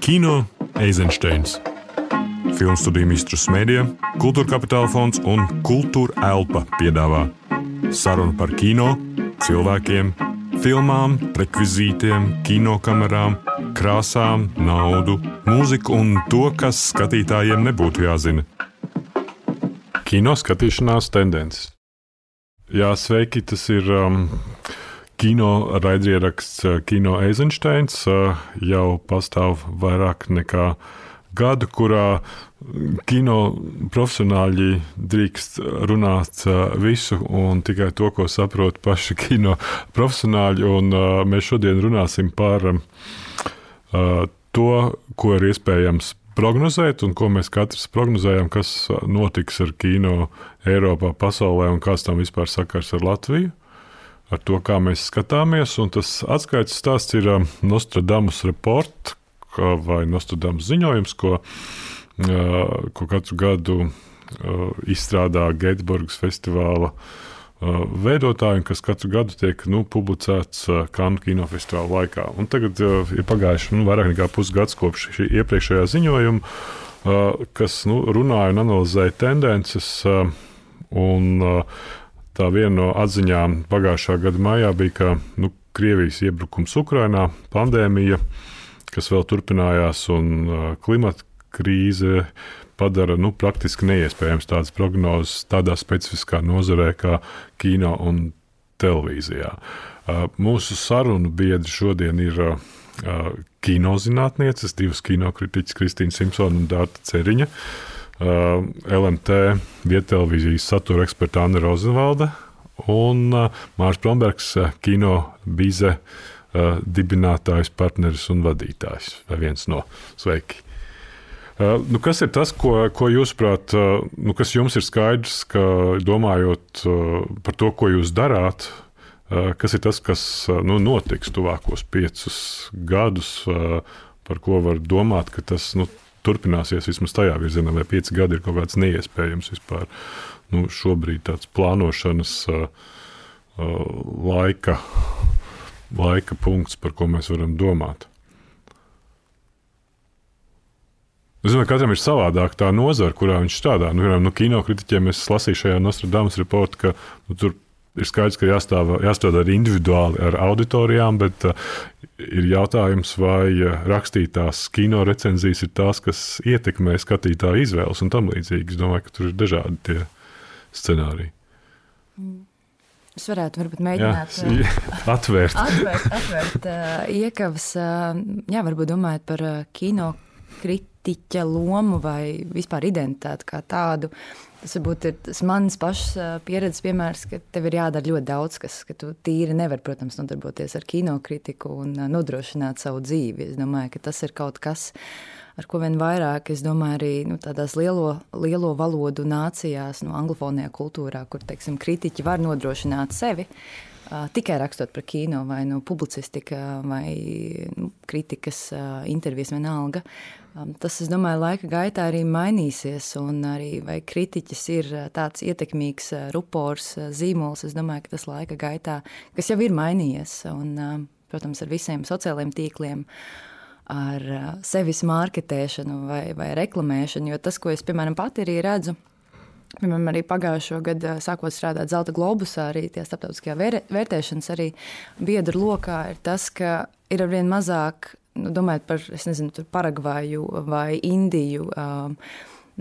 Kino Eizensteins. Filmu studiju Mistrus Mēdija, Kultūra Kapitāla fonds un Kultūra Elpa piedāvā sarunu par kino, cilvēkiem, filmām, rekvizītiem, kinokamerām, krāsām, naudu, mūziku un to, kas skatītājiem nebūtu jāzina. Kino skatīšanās tendences. Jā, sveiki, tas ir um, Kino raidieraksts eh, Kino Eizensteins eh, jau pastāv vairāk nekā gadu, kurā kino profesionāļi drīkst runāt eh, visu un tikai to, ko saprot paši kino profesionāļi. Un, mēs šodien runāsim par to, ko ir iespējams prognozēt, un ko mēs katrs prognozējam, kas notiks ar kino Eiropā, pasaulē un kāds tam vispār sakars ar Latviju ar to, kā mēs skatāmies. Tas atskaites stāsts ir um, Nostradamus report vai Nostradamus ziņojums, ko, uh, ko katru gadu uh, izstrādā Geitsburgas festivāla uh, veidotāji, kas katru gadu tiek nu, publicēts Kanu kinofestivāla laikā. Un tagad ir pagājuši nu, vairāk nekā pusgads kopš šī iepriekšējā ziņojuma, kas nu, runāja un analizēja tendences. Un, uh, Tā viena no atziņām pagājušā gada maijā bija, ka nu, Krievijas iebrukums Ukrajinā, pandēmija, kas vēl turpinājās, un klimata krīze padara nu, praktiski neiespējams tādas prognozes tādā specifiskā nozarē kā kino un televīzijā. Mūsu sarunu biedri šodien ir kinozinātnieces, divas kinokritiķis, Kristīna Simpsona un Dārta Ceriņa. Uh, Uh, LMT vietelevīzijas satura eksperta Anna Rozenvalda un uh, Mārcis Brombergs, uh, kino bize dibinātājs, partneris un vadītājs. Vai viens no sveiki. Nu, kas ir tas, ko, ko jūs prāt, nu, kas jums ir skaidrs, ka domājot par to, ko jūs darāt, kas ir tas, kas nu, notiks tuvākos piecus gadus, par ko var domāt, ka tas nu, turpināsies vismaz tajā virzienā, vai pieci gadi ir kaut kāds neiespējams vispār. Nu, šobrīd tāds plānošanas uh, uh, laika, laika punkts, par ko mēs varam domāt. Es domāju, ka katram ir savādāk tā nozara, kurā viņš strādā. Nu, piemēram, no kino kritiķiem es lasīju šajā Nostradamus reportā, ka nu, tur ir skaidrs, ka jāstāv, jāstrādā arī individuāli ar auditorijām, bet uh, ir jautājums, vai uh, rakstītās kino recenzijas ir tās, kas ietekmē skatītāju izvēles un tam līdzīgi. Es domāju, ka tur ir dažādi tie scenāriji. Es varētu varbūt mēģināt jā, uh, atvērt, atvērt, atvērt uh, iekavas, uh, jā, varbūt domājot par uh, kino kritiķa lomu vai vispār identitāti kā tādu. Uh, Tas varbūt ir tas mans pašs pieredzes piemērs, ka tev ir jādara ļoti daudz, kas, ka tu tīri nevari, protams, nodarboties ar kinokritiku un nodrošināt savu dzīvi. Es domāju, ka tas ir kaut kas, ar ko vien vairāk, es domāju, arī nu, tādās lielo, lielo valodu nācijās, no nu, anglofonijā kultūrā, kur, teiksim, kritiķi var nodrošināt sevi, Uh, tikai rakstot par kino, vai nu, publicistika, vai nu, kritikas, uh, intervijas, vienalga. Um, tas, es domāju, laika gaitā arī mainīsies. Un arī kritiķis ir tāds ietekmīgs rupors, zīmols. Es domāju, ka tas laika gaitā, kas jau ir mainījies, un, protams, ar visiem sociālajiem tīkliem. Ar sevis mārketēšanu vai, vai reklamēšanu, jo tas, ko es, piemēram, pati arī redzu, Piemēram, arī pagājušo gadu, sākot strādāt Zelta globusā, arī tie starptautiskajā vērtēšanas arī biedru lokā, ir tas, ka ir arvien mazāk, nu, domājot par, nezinu, Paragvāju vai Indiju. Um,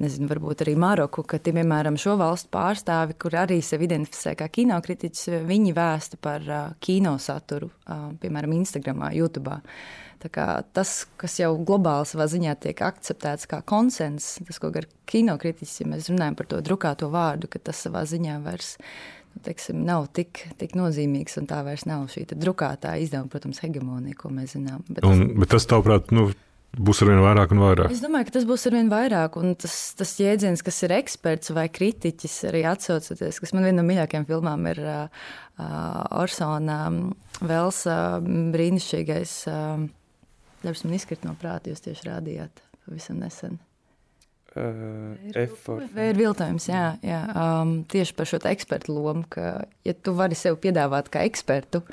nezinu, varbūt arī Maroku, ka tie, piemēram, šo valstu pārstāvi, kur arī sevi identificē kā kinokritiķis, viņi vēsta par uh, kino saturu, uh, piemēram, Instagram, YouTube. Tas, kas jau globāli savā ziņā tiek akceptēts kā konsens, tas, ko gar kinokritiķis, ja mēs runājam par to drukāto vārdu, ka tas savā ziņā vairs teiksim, nav tik, tik nozīmīgs, un tā vairs nav šī drukātā izdevuma, protams, hegemonija, ko mēs zinām. Bet, un, bet tas, tavuprāt, nu, būs arvien vairāk un vairāk. Es domāju, ka tas būs arvien vairāk. Un tas, tas jēdziens, kas ir eksperts vai kritiķis, arī atsaucoties, kas man viena no mīļākajām filmām ir uh, Orsona Velsa brīnišķīgais. Uh, Darbs man izkrita no prāta, jūs tieši rādījāt pavisam nesen. Uh, F. Vai ir viltojums, jā, jā. Um, tieši par šo ekspertu lomu, ka, ja tu vari sev piedāvāt kā ekspertu,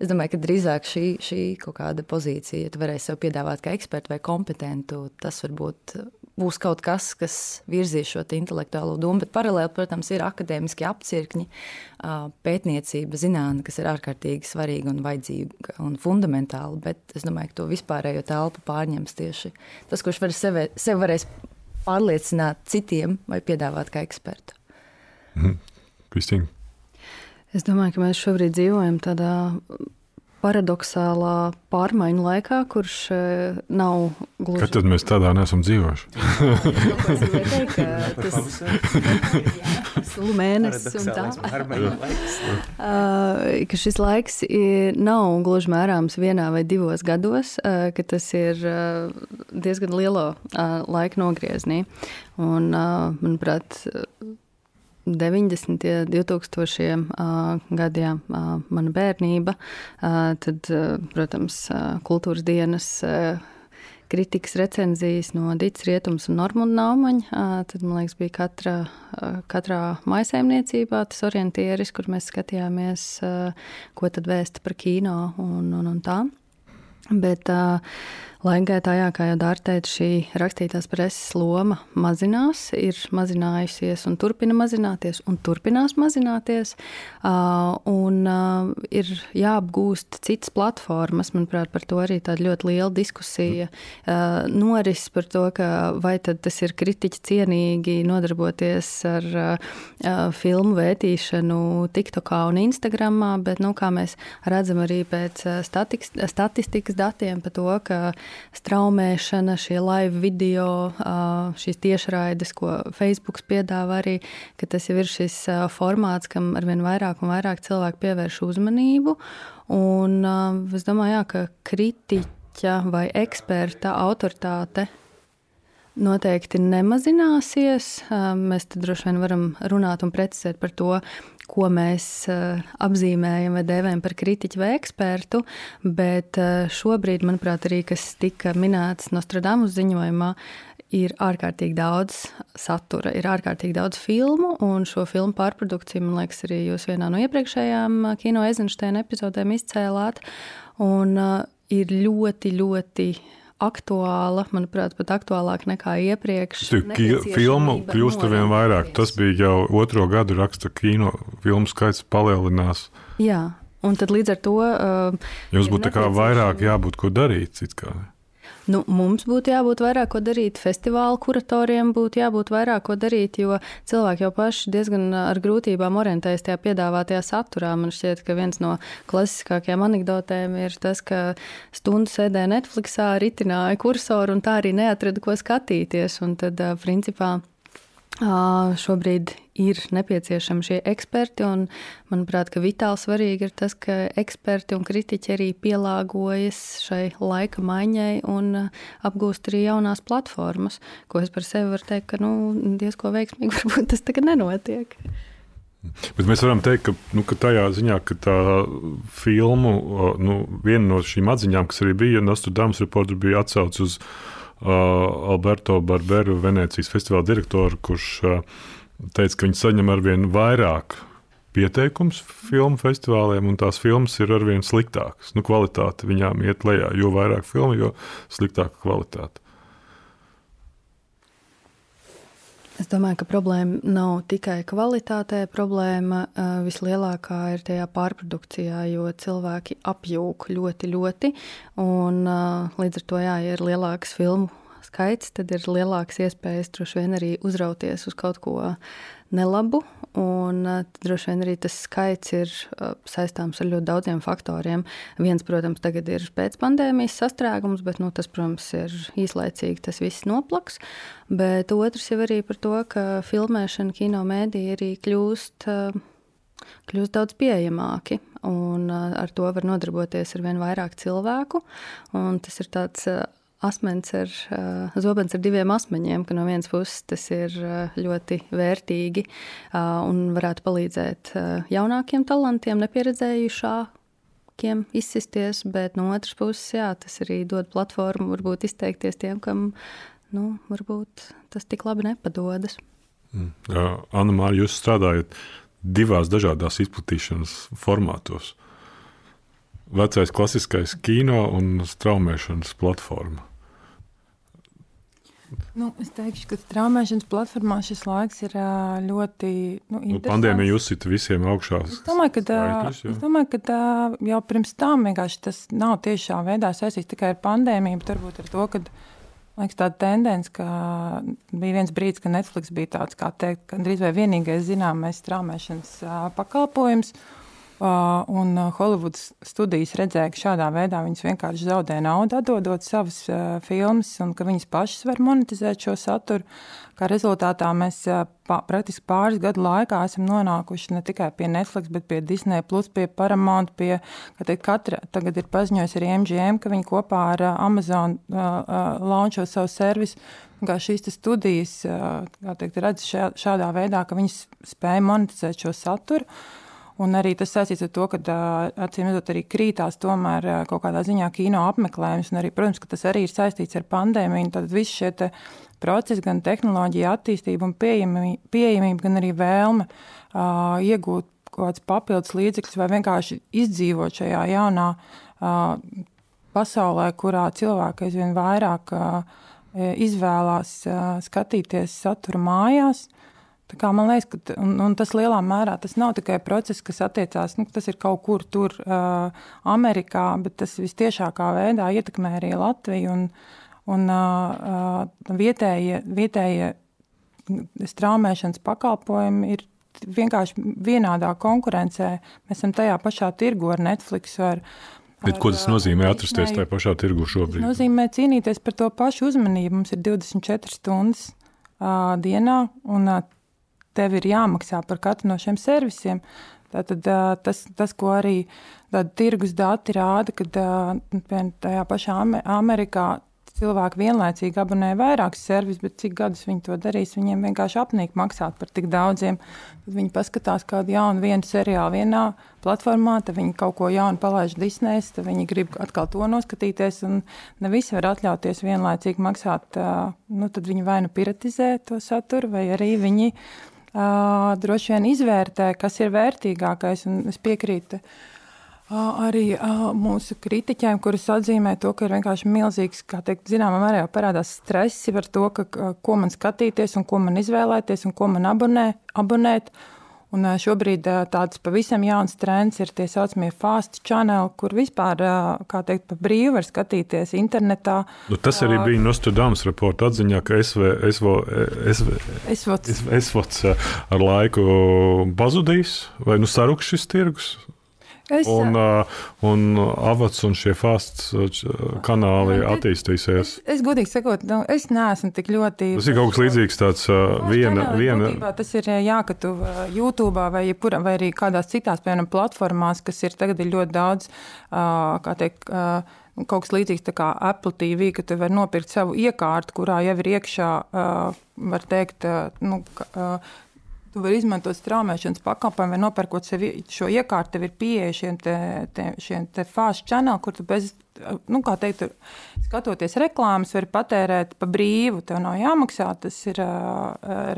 es domāju, ka drīzāk šī, šī kaut kāda pozīcija, ja tu varēsi sev piedāvāt kā ekspertu vai kompetentu, tas varbūt būs kaut kas, kas virzīs šo intelektuālo domu. Bet paralēli, protams, ir akadēmiski apcirkņi, pētniecība, zinātnē, kas ir ārkārtīgi svarīga un vajadzīga un fundamentāla. Bet es domāju, ka to vispārējo telpu pārņems tieši tas, kurš var sevi, sev varēs pārliecināt citiem vai piedāvāt kā ekspertu. Mhm. Kristīna. Es domāju, ka mēs šobrīd dzīvojam tādā paradoxālā pārmaiņu laikā, kurš eh, nav gluži. Kad tad mēs tādā neesam dzīvojuši? tas ir mēnesis un tā. Uh, ka šis laiks nav gluži mērāms vienā vai divos gados, uh, ka tas ir uh, diezgan lielo laika nogriezienī. Un, manuprāt, 90. 2000. gadiem mana bērnība, tad, protams, kultūras dienas kritikas recenzijas no Dītas Rietums un Normunda Naumaņa. Tad, man liekas, bija katra, katrā maisaimniecībā tas orientieris, kur mēs skatījāmies, ko tad vēsta par kino un, un, un tā. Bet Laikgaitā, kā jau Dārta teica, šī rakstītās preses loma mazinās, ir mazinājusies un turpina mazināties, un turpinās mazināties. Uh, un uh, ir jāapgūst citas platformas. Manuprāt, par to arī tāda ļoti liela diskusija uh, noris par to, vai tas ir kritiķi cienīgi nodarboties ar filmu vērtīšanu TikTokā un Instagramā, bet, nu, kā mēs redzam arī pēc statistikas datiem par to, ka straumēšana, šie live video, šīs tiešraides, ko Facebook piedāvā arī, ka tas jau ir šis formāts, kam arvien vairāk un vairāk cilvēku pievērš uzmanību. Un es domāju, jā, ka kritiķa vai eksperta autoritāte noteikti nemazināsies. Mēs droši vien varam runāt un precizēt par to, ko mēs apzīmējam vai dēvējam par kritiķu vai ekspertu, bet šobrīd, manuprāt, arī kas tika minēts Nostradamus ziņojumā, ir ārkārtīgi daudz satura, ir ārkārtīgi daudz filmu, un šo filmu pārprodukciju, man liekas, arī jūs vienā no iepriekšējām kino Eizensteina epizodēm izcēlāt, un uh, ir ļoti, ļoti aktuāla, manuprāt, pat aktuālāk nekā iepriekš. Filmu kļūst ar vien vairāk. Tas bija jau otro gadu raksta kino filmu skaits palielinās. Jā, un tad līdz ar to. Uh, Jums būtu kā vairāk jābūt ko darīt. Nu, mums būtu jābūt vairāk ko darīt, festivāla kuratoriem būtu jābūt vairāk ko darīt, jo cilvēki jau paši diezgan ar grūtībām orientējas tajā piedāvātajā saturā. Man šķiet, ka viens no klasiskākajām anekdotēm ir tas, ka stundu sēdēja Netflixā, ritināja kursoru un tā arī neatrada, ko skatīties. Un tad, principā, Šobrīd ir nepieciešami šie eksperti, un manuprāt, ka vitāli svarīgi ir tas, ka eksperti un kritiķi arī pielāgojas šai laika maiņai un apgūst arī jaunās platformas, ko es par sevi varu teikt, ka nu, diezko veiksmīgi varbūt tas tagad nenotiek. Bet mēs varam teikt, ka, nu, ka tajā ziņā, ka tā filmu, nu, viena no šīm atziņām, kas arī bija Nostradamus reporters, bija atsaucis uz Uh, Alberto Barberu, Venecijas festivāla direktoru, kurš teica, ka viņi saņem arvien vairāk pieteikums filmu festivāliem, un tās filmas ir arvien sliktākas. Nu, kvalitāte viņām iet lejā. Jo vairāk filmu, jo sliktāka kvalitāte. Es domāju, ka problēma nav tikai kvalitātē. Problēma vislielākā ir tajā pārprodukcijā, jo cilvēki apjūg ļoti, ļoti. Un, līdz ar to, jā, ir lielāks filmu skaits, tad ir lielāks iespējas droši vien arī uzrauties uz kaut ko nelabu. Un uh, droši vien arī tas skaits ir uh, saistāms ar ļoti daudziem faktoriem. Viens, protams, tagad ir pēcpandēmijas sastrēgums, bet nu, tas, protams, ir īslaicīgi, tas viss noplaks. Bet otrs jau arī par to, ka filmēšana, kino mēdī arī kļūst. Uh, kļūst daudz pieejamāki, un ar to var nodarboties ar vien vairāk cilvēku. Tas ir tāds asmens ar uh, zobens ar diviem asmeņiem, ka no vienas puses tas ir uh, ļoti vērtīgi uh, un varētu palīdzēt uh, jaunākiem talantiem, nepieredzējušākiem izsisties, bet no otras puses, jā, tas arī dod platformu varbūt izteikties tiem, kam nu, varbūt tas tik labi nepadodas. Mm. Anna Mārija, jūs strādājat divās dažādās izplatīšanas formātos. Vecais klasiskais kino un straumēšanas platforma. Nu, es teikšu, ka straumēšanas platformā šis laiks ir ļoti. Nu, nu, pandēmija uzsita visiem augšā. Es domāju, ka, skaitļus, es domāju, ka tā, jau pirms tam vienkārši tas nav tiešā veidā saistīts tikai ar pandēmiju, bet varbūt ar to, ka liekas, tāda tendence, ka bija viens brīdis, kad Netflix bija tāds, kā teikt, gandrīz vai vienīgais zināmais straumēšanas pakalpojums. Uh, un Holivudas studijas redzēja, ka šādā veidā viņas vienkārši zaudē naudu, atdodot savas filmas, un ka viņas pašas var monetizēt šo saturu. Kā rezultātā mēs praktiski pāris gadu laikā esam nonākuši ne tikai pie Netflix, bet pie Disney, plus pie Paramount, pie teikt, katra. Tagad ir paziņojis arī MGM, ka viņi kopā ar Amazon launčo savu servisu. Kā šīs studijas teikt, redz šā, šādā veidā, ka viņas spēj monetizēt šo saturu. Un arī tas saistīts ar to, ka acīm redzot, arī krītās tomēr kaut kādā ziņā kino apmeklējums. Arī, protams, ka tas arī ir saistīts ar pandēmiju. Tad viss šie procesi, gan tehnoloģija attīstība un pieejamība, pieejamība gan arī vēlme uh, iegūt kaut kādus papildus līdzekļus vai vienkārši izdzīvot šajā jaunā uh, pasaulē, kurā cilvēki aizvien vairāk uh, izvēlās uh, skatīties saturu mājās. Kā, man liekas, ka un, un tas lielā mērā tas nav tikai process, kas attiecās, nu, tas ir kaut kur tur, uh, Amerikā, bet tas visciešākā veidā ietekmē arī Latviju. Un, un uh, vietējie, vietējie straumēšanas pakalpojumi ir vienkārši vienādā konkurencē. Mēs esam tajā pašā tirgu ar Netflix. Ar, Bet ko tas nozīmē atrasties tajā pašā tirgu šobrīd? Tas nozīmē cīnīties par to pašu uzmanību. Mums ir 24 stundas uh, dienā, un uh, tev ir jāmaksā par katru no šiem servisiem. Tātad, tas, tas, ko arī tirgus dati rāda, kad tajā pašā Amerikā cilvēki vienlaicīgi abonē vairākus servisus, bet cik gadus viņi to darīs, viņiem vienkārši apnīk maksāt par tik daudziem. Tad viņi paskatās kādu jaunu vienu seriālu vienā platformā, tad viņi kaut ko jaunu palaiž Disneys, tad viņi grib atkal to noskatīties, un ne visi var atļauties vienlaicīgi maksāt. Nu, tad viņi vai nu piratizē to saturu, vai arī viņi uh, droši vien izvērtē, kas ir vērtīgākais. Es piekrītu uh, arī uh, mūsu kritiķiem, kurus atzīmē to, ka ir vienkārši milzīgs, kā teikt, zināmā mērā jau parādās stresi par to, ka, ko man skatīties un ko man izvēlēties un ko man abonē, abonēt. Un šobrīd tāds pavisam jauns trends ir tie saucamie fast channel, kur vispār, kā teikt, pa brīvu var skatīties internetā. Nu, tas arī bija Nostradamus raporta atziņā, ka SV, SV, SV, SVOts. SVOts ar laiku pazudīs vai nu saruks šis tirgus. Es, un, uh, un avats un šie fast kanāli jā, attīstīsies. Es, es godīgi sakot, nu, es neesmu tik ļoti. Tas ir kaut kas līdzīgs tāds uh, viena. viena... Būtībā, tas ir jā, ka tu YouTube vai, jebkura, vai arī kādās citās, piemēram, platformās, kas ir tagad ir ļoti daudz, uh, kā teikt, uh, kaut kas līdzīgs kā Apple TV, ka tu vari nopirkt savu iekārtu, kurā jau ir iekšā, uh, var teikt, uh, nu, uh, Tu vari izmantot straumēšanas pakalpojumu vai nopērkot sev šo iekārtu, tev ir pieeja šiem, te, te, šiem te fāžu kanāliem, kur tu bez nu, kā teikt, skatoties reklāmas, var patērēt pa brīvu. Tev nav jāmaksā. Tas ir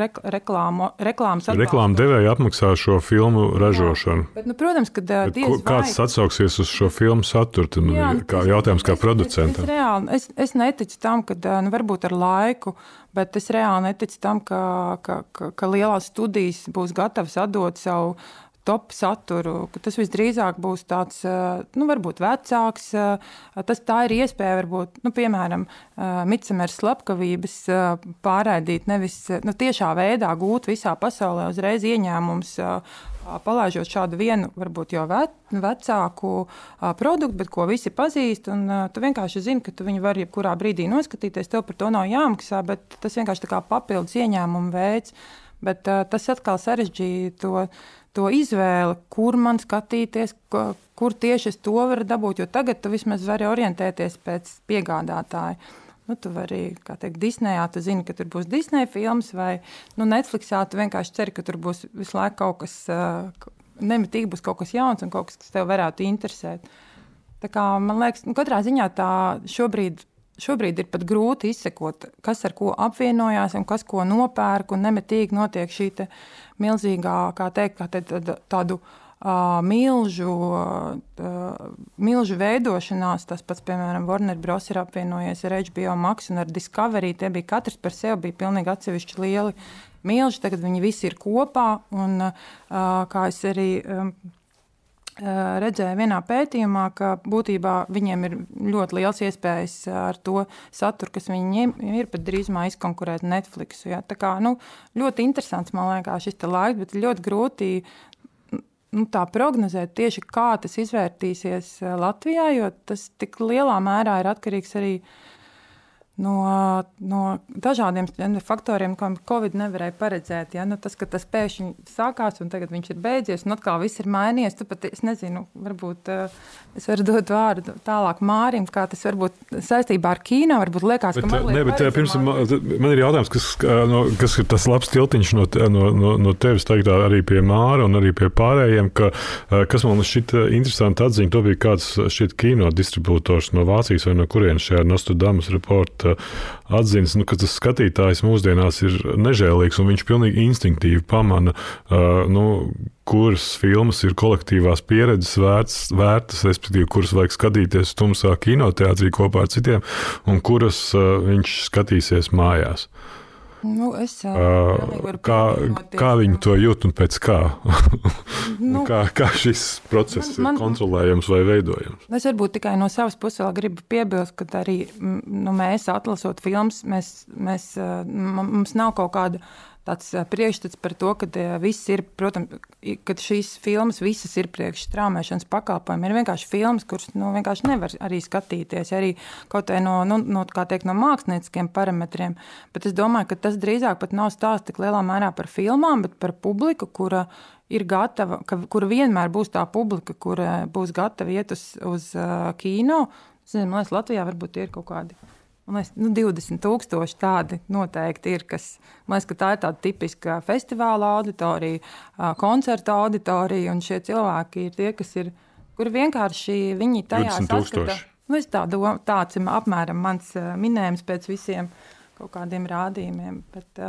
rek reklāmu, reklāmas atbalsts. Reklāma devēja apmaksā šo filmu ražošanu. Bet, nu, protams, uh, ko, kāds vai... atsauksies uz šo filmu saturu, tad nu, Jā, kā jautājums kā es, producentam. Es, es, reāli, es, es neticu tam, ka nu, varbūt ar laiku, bet es reāli neticu tam, ka, ka, ka, ka lielās studijas būs gatavas atdot savu top saturu, ka tas visdrīzāk būs tāds, nu, varbūt vecāks. Tas tā ir iespēja, varbūt, nu, piemēram, Mitsamērs slepkavības pārraidīt nevis nu, tiešā veidā gūt visā pasaulē uzreiz ieņēmums. Palaižot šādu vienu, varbūt jau vecāku produktu, bet ko visi pazīst. Un, tu vienkārši zini, ka tu viņu vari jebkurā brīdī noskatīties. Tev par to nav jāmaksā, bet tas vienkārši ir papildus ieņēmuma veids. Bet, tas atkal sarežģīja to, to izvēli, kur man skatīties, kur tieši es to varu dabūt. Jo tagad tu vismaz vari orientēties pēc piegādātāja. Nu, tu vari, kā teikt, Disneyā, tu zini, ka tur būs Disneja filmas, vai nu, Netflixā tu vienkārši ceri, ka tur būs visu laiku kaut kas, nemitīgi būs kaut kas jauns un kaut kas, kas tev varētu interesēt. Tā kā, man liekas, nu, katrā ziņā tā šobrīd šobrīd ir pat grūti izsekot, kas ar ko apvienojās un kas ko nopērk. Nemitīgi notiek šī milzīgā, kā teikt, kā te, tādu uh, milžu, uh, milžu veidošanās. Tas pats, piemēram, Warner Bros. ir apvienojies ar HBO Max un ar Discovery. Tie bija katrs par sevi bija pilnīgi atsevišķi lieli milži. Tagad viņi visi ir kopā. Un, uh, kā es arī. Um, redzēju vienā pētījumā, ka būtībā viņiem ir ļoti liels iespējas ar to saturu, kas viņiem ir, pat drīzumā izkonkurēt Netflix. Ja? Tā kā nu, ļoti interesants man liekas šis laiks, bet ļoti grūti nu, tā prognozēt tieši kā tas izvērtīsies Latvijā, jo tas tik lielā mērā ir atkarīgs arī no no, no dažādiem faktoriem, ko Covid nevarēja paredzēt. Ja? Nu, tas, ka tas pēkšņi sākās un tagad viņš ir beidzies, un atkal viss ir mainījies. Pat, es nezinu, varbūt uh, es varu dot vārdu tālāk Mārim, kā tas varbūt saistībā ar kino. Varbūt liekas, bet, ka ne, bet, pirms, man, ir jautājums, kas, no, kas ir tas labs tiltiņš no, no, no, no tevis teiktā arī pie Māra un arī pie pārējiem, ka, kas man šķita interesanti atziņa, to bija kāds šķiet kino distribūtors no Vācijas vai no kurienes šajā Nostradamus reporta atzīst, nu, ka tas skatītājs mūsdienās ir nežēlīgs un viņš pilnīgi instinktīvi pamana. Uh, nu, kuras filmas ir kolektīvās pieredzes vērts, vērtas, respektīvi, kuras vajag skatīties tumsā kinoteātrī kopā ar citiem, un kuras uh, viņš skatīsies mājās. Nu, es, uh, kā, kā viņi to jūt un pēc kā? nu, kā, kā šis process man, man, ir kontrolējams vai veidojams? Es varbūt tikai no savas puses vēl gribu piebilst, ka arī nu, mēs atlasot filmas, mēs, mēs, mums nav kaut kāda tāds priekšstats par to, ka viss ir, protams, ka šīs filmas visas ir priekšstrāmēšanas pakalpojumi. Ir vienkārši filmas, kuras nu, vienkārši nevar arī skatīties, arī kaut vai no, nu, no, teikt, no mākslinieciskiem parametriem. Bet es domāju, ka tas drīzāk pat nav stāsts tik lielā mērā par filmām, bet par publiku, kura ir gatava, ka, kura vienmēr būs tā publika, kura būs gatava iet uz, uz uh, kino. Es nezinu, Latvijā varbūt ir kaut kādi Man liekas, nu, 20,000 tādi noteikti ir. Kas, man liekas, tā ir tāda tipiska festivāla auditorija, koncerta auditorija. Un šie cilvēki ir tie, kas ir, kuri vienkārši viņi tajā saskata. Nu, tā tāds ir apmēram mans minējums pēc visiem kaut kādiem rādījumiem. Bet,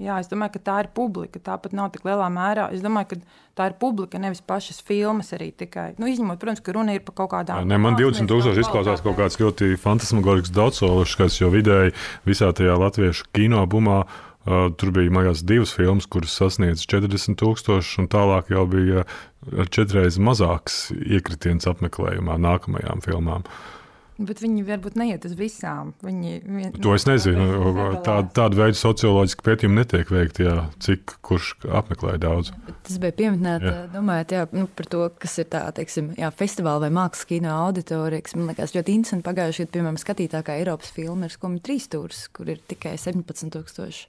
jā, es domāju, ka tā ir publika. Tāpat nav tik lielā mērā. Es domāju, ka tā ir publika, nevis pašas filmas arī tikai. Nu, izņemot, protams, ka runa ir par kaut kādām. Ne, man 20,000 izklausās kaut kāds ļoti fantasmagorisks daudzsološs, jo vidēji visā tajā latviešu kino bumā. Uh, tur bija liekas, divas filmas, kuras sasniedz 40,000, un tālāk jau bija četras mazāks iekritiens apmeklējumā nākamajām filmām. Uh, Bet viņi varbūt neiet uz visām. Viņi, vien, to es nezinu. Tāda, tāda veida socioloģiska pētījuma netiek veikta, jā, cik kurš apmeklē daudz. Tas bija pieminēts, domājot jā, nu, par to, kas ir tā, teiksim, jā, festivāla vai mākslas kino auditorija. Kas, man liekas, ļoti interesanti pagājušajā gadā, piemēram, skatītākā Eiropas filma ir skumji trīs stūris, kur ir tikai 17,000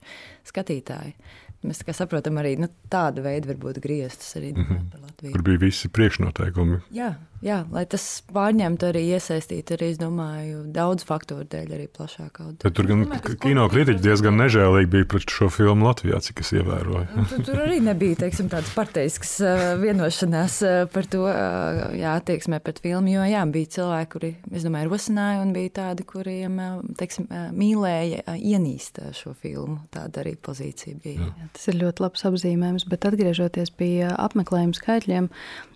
skatītāji. Mēs saprotam, arī nu, tāda veida varbūt grieztus arī mm -hmm. par Latviju. Tur bija visi priekšnoteikumi. Jā, jā, lai tas pārņemtu arī iesaistītu arī, es domāju, daudz faktoru dēļ arī plašākā auditorija. Tur gan kino kritiķi diezgan nežēlīgi bija pret šo filmu Latvijā, cik es ievēroju. Nu, tur, tur arī nebija, teiksim, tādas parteiskas vienošanās par to, jā, attieksmē pret filmu, jo, jā, bija cilvēki, kuri, es domāju, rosināja un bija tādi, kuriem, teiksim, mīlēja ienīst šo filmu. Tāda arī pozīcija bija. Jā. Tas ir ļoti labs apzīmējums, bet atgriežoties pie apmeklējuma skaitļiem,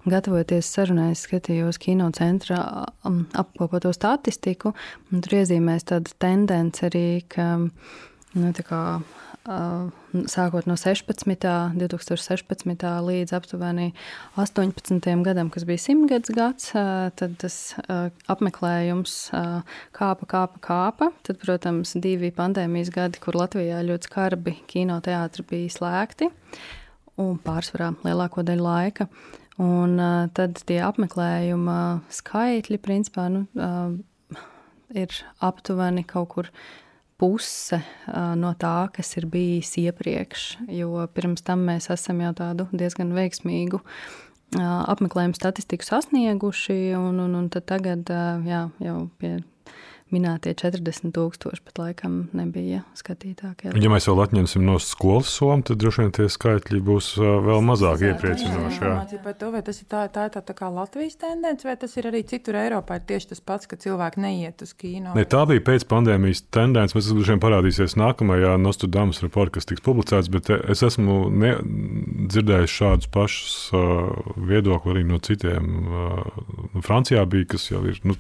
gatavoties sarunai, es skatījos kino centra um, apkopoto statistiku, un tur iezīmēs tāda tendence arī, ka nu, kā, sākot no 16. 2016. līdz aptuveni 18. gadam, kas bija simtgads gads, tad tas apmeklējums kāpa, kāpa, kāpa. Tad, protams, divi pandēmijas gadi, kur Latvijā ļoti skarbi kinoteātri bija slēgti un pārsvarā lielāko daļu laika. Un tad tie apmeklējuma skaitļi, principā, nu, ir aptuveni kaut kur puse no tā, kas ir bijis iepriekš. Jo pirms tam mēs esam jau tādu diezgan veiksmīgu apmeklējumu statistiku sasnieguši, un, un, un tagad jā, jau pie minētie 40 tūkstoši pat laikam nebija skatītākie. Ja mēs vēl atņemsim no skolas somu, tad droši vien tie skaitļi būs vēl mazāk iepriecinoši. Par to, vai tas ir tā, tā, tā, tā kā Latvijas tendence, vai tas ir arī citur Eiropā, ir tieši tas pats, ka cilvēki neiet uz kino? Ne, tā bija pēc pandēmijas tendence. Mēs droši vien parādīsies nākamajā Nostradamus raportā, kas tiks publicēts, bet es esmu ne, dzirdējis šādus pašus uh, viedokļus arī no citiem. Uh, Francijā bija, kas jau ir. Nu,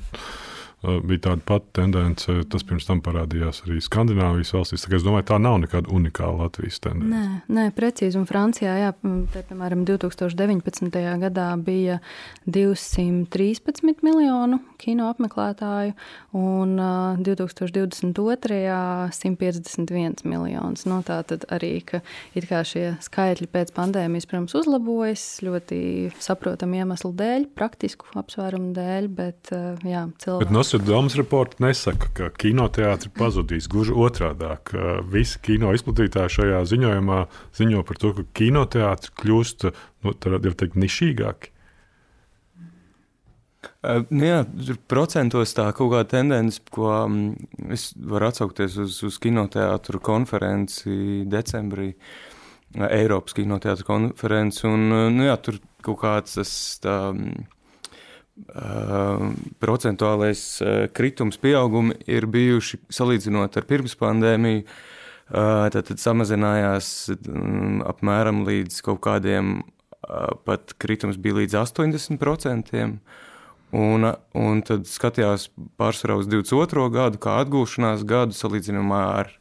bija tāda pati tendence. Tas pirms tam parādījās arī Skandinavijas valstīs. Es domāju, tā nav nekāda unikāla Latvijas tendence. Nē, nē precīzi. Un Francijā, jā, te, piemēram, 2019. gadā bija 213 miljonu kino apmeklētāju, un 2022. 151 miljonus. No nu, tā tad arī, ka šie skaitļi pēc pandēmijas, protams, uzlabojas ļoti saprotamu iemeslu dēļ, praktisku apsvērumu dēļ, bet jā, cilvēki. Nostradamus reports nesaka, ka kinoteātris pazudīs. Gluži otrādi - visi kino izplatītāji šajā ziņojumā ziņo par to, ka kinoteātris kļūst nu, teikt, nišīgāki. Uh, nu jā, procentos tā kaut kāda tendence, ko um, es varu atsaukties uz, uz kinoteātru konferenci decembrī, Eiropas kinoteātra konferenci. Un, uh, nu jā, tur kaut kāds tas tā, um, procentuālais kritums, pieaugumi ir bijuši salīdzinot ar pirms pandēmiju. Tad, tad samazinājās apmēram līdz kaut kādiem, pat kritums bija līdz 80%. Un, un tad skatījās pārsvarā uz 22. gadu, kā atgūšanās gadu, salīdzinājumā ar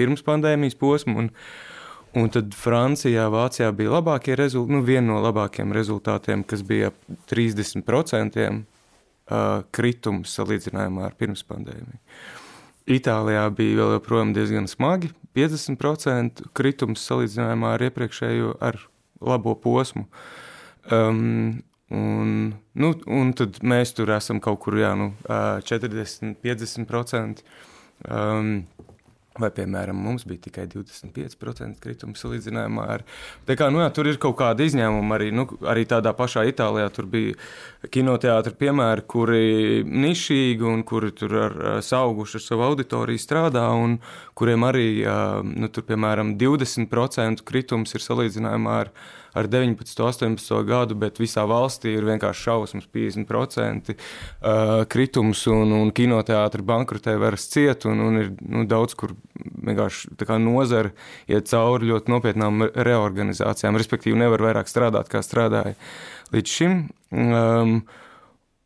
pirms pandēmijas posmu. Un, uh, Un tad Francijā, Vācijā bija labākie rezultāti, nu, viena no labākajiem rezultātiem, kas bija 30% kritums salīdzinājumā ar pirms pandēmiju. Itālijā bija vēl joprojām diezgan smagi, 50% kritums salīdzinājumā ar iepriekšējo, ar labo posmu. Um, un, nu, un tad mēs tur esam kaut kur, jā, nu, 40, 50%. Um, Vai, piemēram, mums bija tikai 25% krituma salīdzinājumā ar. Kā, nu, jā, tur ir kaut kāda izņēmuma arī, nu, arī tādā pašā Itālijā. Tur bija kinoteātris piemēri, kuri nišīgi un kuri tur ar auguši ar savu auditoriju strādā, un kuriem arī, nu, tur, piemēram, 20% kritums ir salīdzinājumā ar ar 19, 18 gadu, bet visā valstī ir vienkārši šausmas, 50% uh, kritums un, un kinoteātris bankrotē vairs ciet, un, un ir nu, daudz, kur vienkārši nozara iet cauri ļoti nopietnām reorganizācijām, respektīvi nevar vairāk strādāt, kā strādāja līdz šim. Um,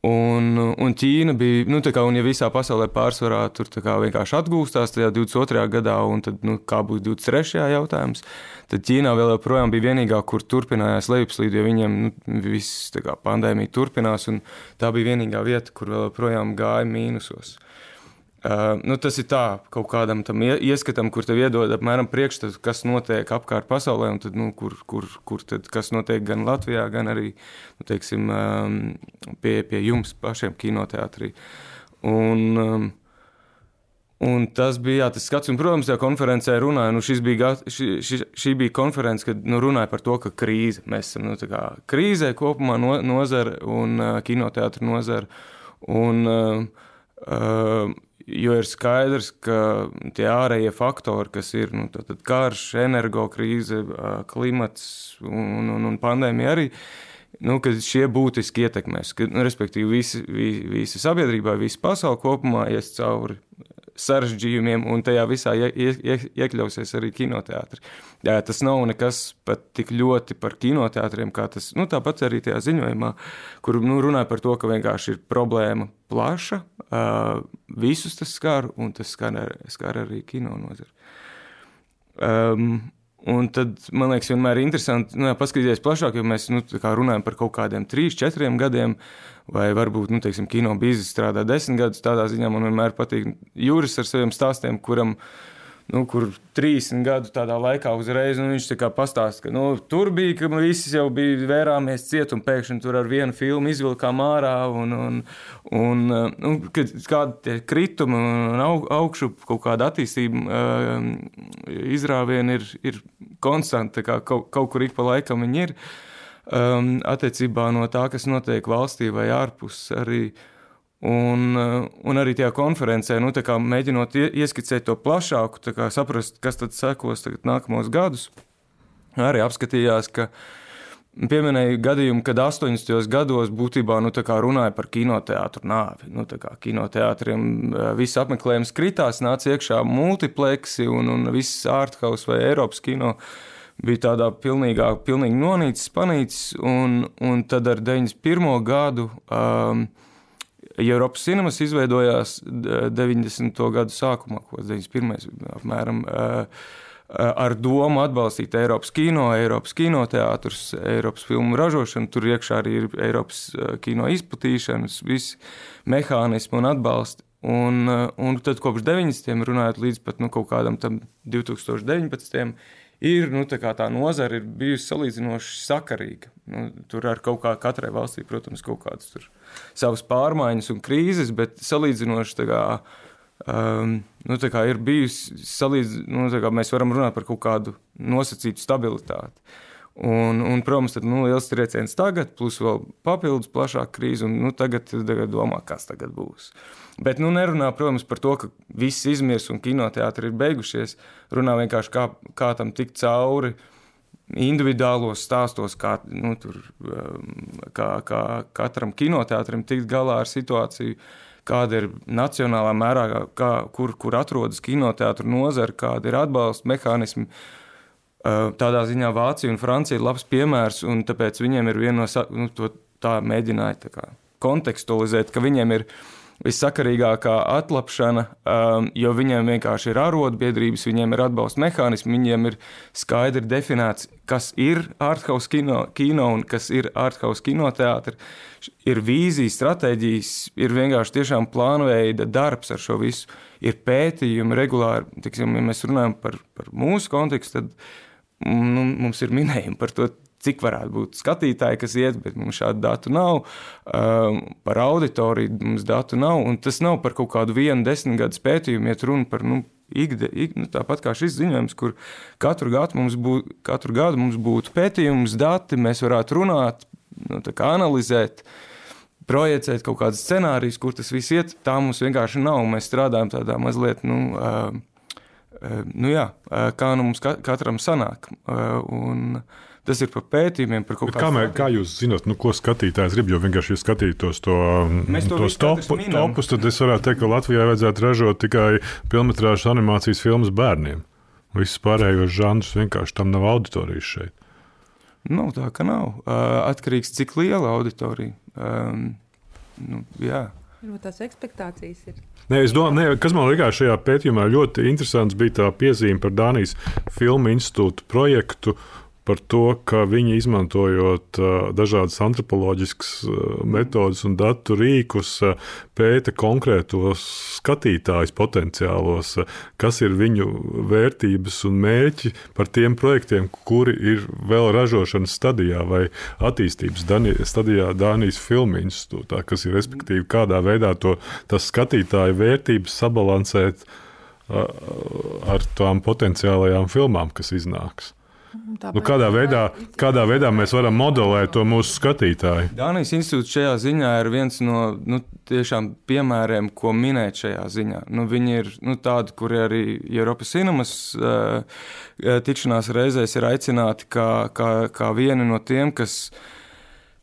Un, un Ķīna bija, nu, kā, un ja visā pasaulē pārsvarā tur vienkārši atgūstās tajā 22. gadā, un tad, nu, kā būs 23. jautājums, tad Ķīnā vēl joprojām bija vienīgā, kur turpinājās lejupslīd, jo viņiem nu, viss kā, pandēmija turpinās, un tā bija vienīgā vieta, kur vēl joprojām gāja mīnusos. Uh, nu, tas ir tā, kaut kādam tam ieskatam, kur tev iedod apmēram priekšstatu, kas notiek apkārt pasaulē, un tad, nu, kur, kur, kur tad, kas notiek gan Latvijā, gan arī nu, teiksim, um, pie, pie jums pašiem kinoteātrī. Un, um, Un tas bija jā, tas skats, un, protams, tajā konferencē runāja. Nu, bija, šī, šī, šī bija konference, kad nu, runāja par to, ka krīze, mēs esam nu, krīzē kopumā no, nozara un uh, kinoteātra nozara. Un, uh, uh, Jo ir skaidrs, ka tie ārējie faktori, kas ir nu, karš, energokrīze, klimats un, un, un pandēmija arī, nu, šie būtiski ietekmēs. Ka, nu, respektīvi, visi, visi sabiedrībā, visa pasaule kopumā ies cauri sarežģījumiem, un tajā visā ie, ie, iekļausies arī kinoteātris. Tas nav nekas pat tik ļoti par kinoteātriem, kā tas nu, tāpat arī tajā ziņojumā, kur nu, runāja par to, ka vienkārši ir problēma plaša, visus tas skar, un tas skar, skar arī kino nozari. Um, Un tad, man liekas, vienmēr ir interesanti nu, paskatīties plašāk, jo mēs nu, runājam par kaut kādiem trīs, četriem gadiem, vai varbūt nu, teiksim, kino biznesa strādā desmit gadus. Tādā ziņā man vienmēr patīk Juris ar saviem stāstiem, kuram ir nu, kur 30 gadu tādā laikā uzreiz nu, viņš pastāsta, ka nu, tur bija, ka visi jau bija vērāmies ciet, un pēkšņi tur ar vienu filmu izvilkām ārā, un, un, un nu, kādi tie kritumi un aug, augšu kaut kāda attīstība uh, izrāvieni ir, ir konstanti, kā kaut, kaut kur ik pa laikam viņi ir. Attiecībā no tā, kas notiek valstī vai ārpus arī. Un, un arī tajā konferencē, nu, mēģinot ieskicēt to plašāku, saprast, kas tad sekos nākamos gadus, arī apskatījās, ka pieminēja gadījumu, kad 80. gados būtībā nu, runāja par kinoteātru nāvi. Nu, kinoteātriem viss apmeklējums kritās, nāca iekšā multipleksi un, un viss ārthaus vai Eiropas kino bija tādā pilnīgā, pilnīgi nonīcis, panīcis, un, un tad ar 91. gadu um, Eiropas cinemas izveidojās 90. gadu sākumā, ko 91. apmēram. Ar domu atbalstīt Eiropas kino, Eiropas kinoteātrus, Eiropas filmu ražošanu. Tur iekšā arī ir Eiropas kino izplatīšanas, visi mehānismi un atbalsti. Un, un tad kopš 90. runājot līdz pat nu, kaut kādam 2019 ir nu, tā, tā nozara ir bijusi salīdzinoši sakarīga. Nu, tur ar kaut kā katrai valstī, protams, kaut kādas savas pārmaiņas un krīzes, bet salīdzinoši kā, um, nu, kā ir bijusi salīdz, nu, kā mēs varam runāt par kaut kādu nosacītu stabilitāti. Un, un, protams, tad nu, liels trieciens tagad, plus vēl papildus plašāka krīze, un nu, tagad, tagad domā, kas tagad būs. Bet nu, nerunā, protams, par to, ka viss izmirs un kinoteātris ir beigušies. Runā vienkārši kā, kā tam tikt cauri individuālos stāstos, kā, nu, tur, um, kā, kā katram kinoteātrim tikt galā ar situāciju. Kāda ir nacionālā mērā, kā, kur, kur atrodas kinoteātris nozare, kāda ir atbalsta mehānismi. Uh, Tādā ziņā Vācija un Francija ir labs piemērs, un tāpēc viņiem ir viena no nu, tā mēģināja tā kā, kontekstualizēt, ka viņiem ir vissakarīgākā atlapšana, um, jo viņiem vienkārši ir arotbiedrības, viņiem ir atbalsta mehānismi, viņiem ir skaidri definēts, kas ir ārthaus kino, kino un kas ir ārthaus kinoteātris. Ir vīzijas, stratēģijas, ir vienkārši tiešām plānveida darbs ar šo visu. Ir pētījumi regulāri, tiksim, ja mēs runājam par, par mūsu kontekstu, tad nu, mums ir minējumi par to, cik varētu būt skatītāji, kas iet, bet mums šādu datu nav. Um, par auditoriju mums datu nav, un tas nav par kaut kādu vienu desmit gadu pētījumu, iet runa par. Nu, Ikde, ik, nu, tāpat kā šis ziņojums, kur katru gadu mums, bū, katru gadu mums būtu pētījums, dati, mēs varētu runāt, nu, analizēt, projicēt kaut kādus scenārijus, kur tas viss iet. Tā mums vienkārši nav. Mēs strādājam tādā mazliet. Nu, uh, nu jā, kā nu mums katram sanāk. Un tas ir par pētījumiem, par kaut kādiem. Kā, kā jūs zināt, nu, ko skatītājs grib? Jo vienkārši, ja skatītos to, to tos topu, topus, tad es varētu teikt, ka Latvijā vajadzētu ražot tikai filmas animācijas filmas bērniem. Visus pārējos žanrus vienkārši tam nav auditorijas šeit. Nav tā, ka nav. Atkarīgs no cik liela auditorija. Um, nu, jā. Varbūt tās expectācijas ir. Nē, domāju, kas man likās šajā pētījumā ļoti interesants, bija tā piezīme par Dānijas filmu institūtu projektu par to, ka viņi izmantojot dažādas antropoloģiskas metodas un datu rīkus, pēta konkrētos skatītājus potenciālos, kas ir viņu vērtības un mērķi par tiem projektiem, kuri ir vēl ražošanas stadijā vai attīstības stadijā Dānijas filmu institūtā, kas ir respektīvi kādā veidā to skatītāju vērtības sabalansēt ar tām potenciālajām filmām, kas iznāks. Nu, kādā, veidā, kādā veidā mēs varam modelēt to mūsu skatītāju? Dānijas institūts šajā ziņā ir viens no nu, piemēriem, ko minēt šajā ziņā. Nu, viņi ir nu, tādi, kuri arī Eiropas cinemas uh, tikšanās reizēs ir aicināti kā, kā, kā vieni no tiem, kas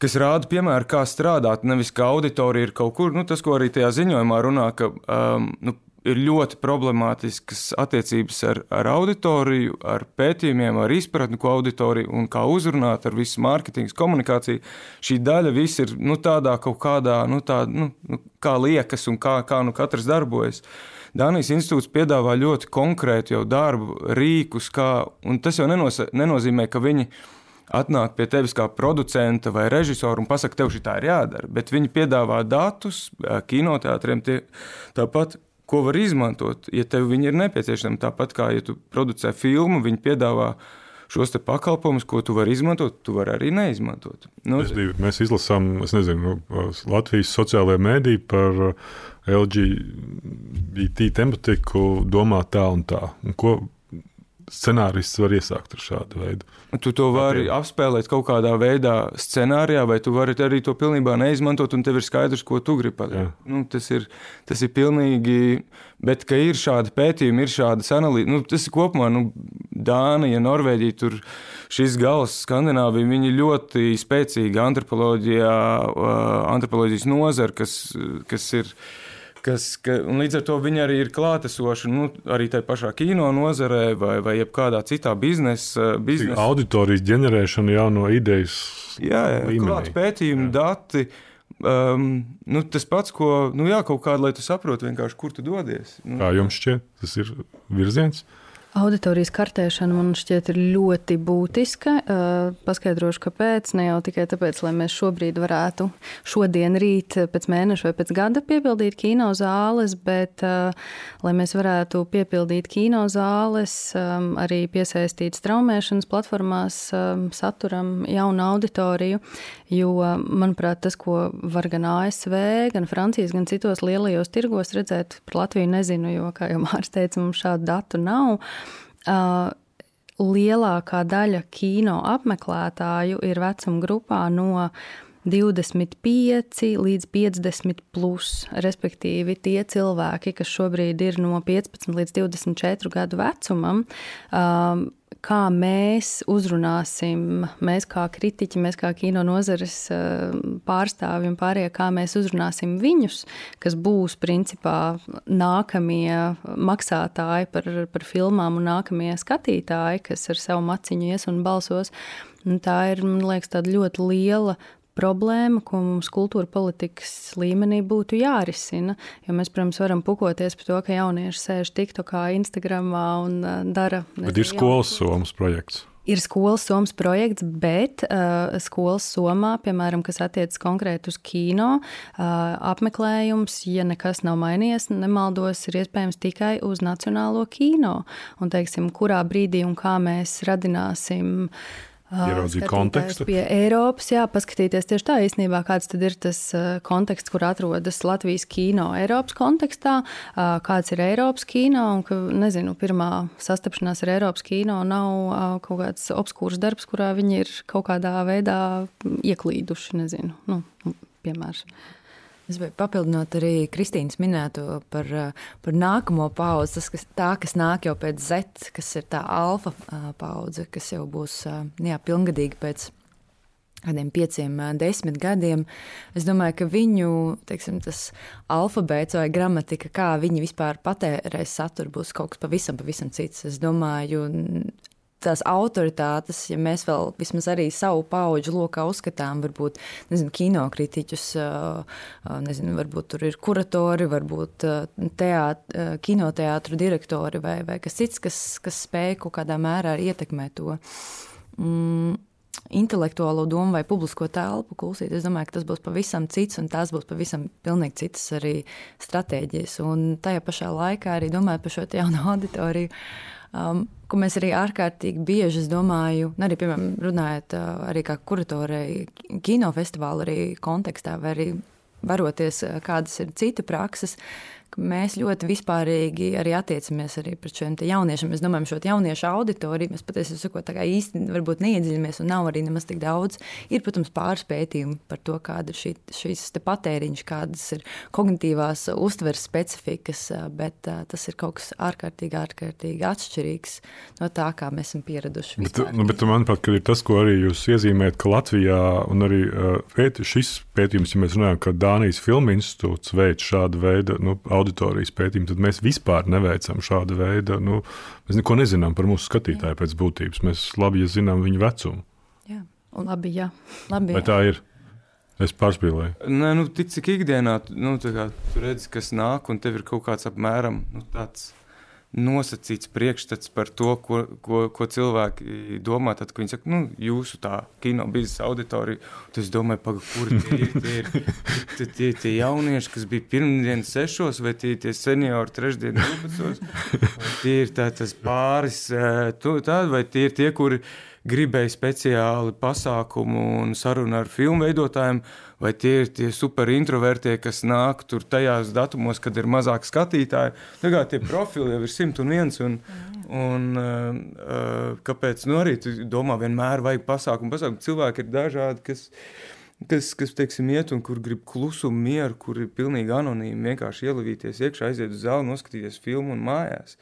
kas rāda piemēru, kā strādāt. Nevis kā auditorija ir kaut kur, nu, tas, ko arī tajā ziņojumā runā, ka um, nu, ir ļoti problemātiskas attiecības ar, ar auditoriju, ar pētījumiem, ar izpratni, ko auditorija un kā uzrunāt ar visu mārketingu, komunikāciju. Šī daļa viss ir nu, tādā kaut kādā, nu, tā, nu, nu, kā liekas un kā, kā nu katrs darbojas. Dānijas institūts piedāvā ļoti konkrētu jau darbu, rīkus, kā, un tas jau nenosa, nenozīmē, ka viņi atnāk pie tevis kā producenta vai režisora un pasaka, tev šī tā ir jādara. Bet viņi piedāvā datus kinoteātriem, tie, tāpat ko var izmantot, ja tev viņi ir nepieciešami. Tāpat kā, ja tu producē filmu, viņi piedāvā šos pakalpojumus, ko tu vari izmantot, tu vari arī neizmantot. Nu, mēs izlasām, es nezinu, Latvijas sociālajā mēdī par LGBT tematiku, domā tā un tā. Un ko scenārists var iesākt ar šādu veidu. Tu to vari Atiem. apspēlēt kaut kādā veidā, scenārijā, vai tu vari arī to pilnībā neizmantot, un tev ir skaidrs, ko tu gribi pateikt. Nu, tas, ir, tas ir pilnīgi, bet ka ir šādi pētījumi, ir šādas analīzes, nu, tas ir kopumā nu, Dānija, Norvēģija, tur šis gals, Skandināvija, viņi ļoti spēcīgi antropoloģijā, antropoloģijas nozara, kas, kas ir kas, ka, līdz ar to viņi arī ir klātesoši nu, arī tajā pašā kino nozarē vai, vai jebkādā citā biznesa. biznesa. Auditorijas ģenerēšana jau no idejas. Jā, jā klāt pētījumi, jā. dati. Um, nu, tas pats, ko nu, jā, kaut kādā, lai tu saprotu, kur tu dodies. Nu. Kā jums šķiet, tas ir virziens? Uh, Auditorijas kartēšana man šķiet ļoti būtiska. Paskaidrošu, kāpēc. Ne jau tikai tāpēc, lai mēs šobrīd varētu šodien, rīt, pēc mēneša vai pēc gada piepildīt kino zāles, bet lai mēs varētu piepildīt kino zāles, arī piesaistīt straumēšanas platformās saturam jaunu auditoriju. Jo, manuprāt, tas, ko var gan ASV, gan Francijas, gan citos lielajos tirgos redzēt, par Latviju nezinu, jo, kā jau Mārcis teica, mums šādu datu nav uh, lielākā daļa kino apmeklētāju ir vecuma grupā no 25 līdz 50 plus, respektīvi tie cilvēki, kas šobrīd ir no 15 līdz 24 gadu vecumam. Um, kā mēs uzrunāsim, mēs kā kritiķi, mēs kā kino nozares eh, pārstāvji un pārējie, kā mēs uzrunāsim viņus, kas būs principā nākamie maksātāji par, par filmām un nākamie skatītāji, kas ar savu maciņu ies un balsos. Un tā ir, man liekas, tāda ļoti liela problēma, ko mums kultūra politikas līmenī būtu jārisina. Jo mēs, protams, varam pukoties par to, ka jaunieši sēž TikTokā, Instagramā un uh, dara. Bet ir skolas somas projekts. Ir skolas somas projekts, bet uh, skolas somā, piemēram, kas attiecas konkrēti uz kino, uh, apmeklējums, ja nekas nav mainījies, nemaldos, ir iespējams tikai uz nacionālo kino. Un, teiksim, kurā brīdī un kā mēs radināsim uh, ieraudzīt kontekstu. Pie Eiropas, jā, paskatīties tieši tā īstenībā, kāds tad ir tas konteksts, kur atrodas Latvijas kino Eiropas kontekstā, kāds ir Eiropas kino, un ka, nezinu, pirmā sastapšanās ar Eiropas kino nav kaut kāds obskūrs darbs, kurā viņi ir kaut kādā veidā ieklīduši, nezinu, nu, piemērs. Es biju papildinot arī Kristīnas minēto par, par nākamo paudzi. Tas, kas, tā, kas nāk jau pēc Z, kas ir tā alfa paudze, kas jau būs jā, pilngadīga pēc kādiem pieciem, desmit gadiem. Es domāju, ka viņu teiksim, alfabēts vai gramatika, kā viņi vispār patērēs saturu, būs kaut kas pavisam, pavisam cits. Es domāju, tās autoritātes, ja mēs vēl vismaz arī savu pauģu lokā uzskatām, varbūt nezinu, kinokritiķus, nezinu, varbūt tur ir kuratori, varbūt teāt, kinoteātru direktori vai, vai kas cits, kas, kas spēj kaut kādā mērā ietekmēt to. Mm, intelektuālo domu vai publisko telpu kulsīt. Es domāju, ka tas būs pavisam cits, un tās būs pavisam pilnīgi citas arī stratēģijas. Un tajā pašā laikā arī domājot par šo jaunu auditoriju. Um, ko mēs arī ārkārtīgi bieži, es domāju, arī, piemēram, runājot arī kā kuratorei kinofestivāla kontekstā, vai arī varoties, kādas ir citu prakses, mēs ļoti vispārīgi arī attiecamies arī pret šiem jauniešiem. Mēs domājam, šo jauniešu auditoriju mēs patiesībā varbūt neiedziļināmies, un nav arī nemaz tik daudz. Ir, protams, pāris pētījumi par to, kāda ir šī, šīs patēriņš, kādas ir kognitīvās uztveres specifikas, bet uh, tas ir kaut kas ārkārtīgi, ārkārtīgi atšķirīgs no tā, kā mēs esam pieraduši. Bet, nu, bet manuprāt, ir tas, ko arī jūs iezīmējat, ka Latvijā un arī uh, pēti, šis pētījums, ja mēs runājam, ka Dānijas filmu institūts veids šādu veidu nu, auditorijas pētījumu, tad mēs vispār neveicam šādu veidu. Nu, mēs neko nezinām par mūsu skatītāju jā. pēc būtības. Mēs labi ja zinām viņu vecumu. Jā, labi, jā. Labi, jā. Vai tā ir? Es pārspīlēju. Nē, nu, tic, cik ikdienā nu, kā, tu redzi, kas nāk, un tev ir kaut kāds apmēram nu, tāds nosacīts priekšstats par to, ko, ko, ko cilvēki domā. Tad, kad viņi saka, nu, jūsu tā kino biznesa auditorija, tad es domāju, paga, kur tie ir tie, tie, tie, tie jaunieši, kas bija pirmdienas sešos, vai tie, tie seniori trešdienas 12. Tie ir tā, tas pāris, tā, vai tie ir tie, kuri gribēja speciāli pasākumu un sarunu ar filmu veidotājiem, vai tie ir tie super introvertie, kas nāk tur tajās datumos, kad ir mazāk skatītāji. Tagad tie profili jau ir 101. Un, un uh, kāpēc? Nu, arī domā, vienmēr vajag pasākumu, pasākumu. Cilvēki ir dažādi, kas, kas, kas teiksim, iet un kur grib klusumu, mieru, kur ir pilnīgi anonīmi, vienkārši ielavīties iekšā, aiziet uz zāli, noskatīties filmu un mājās.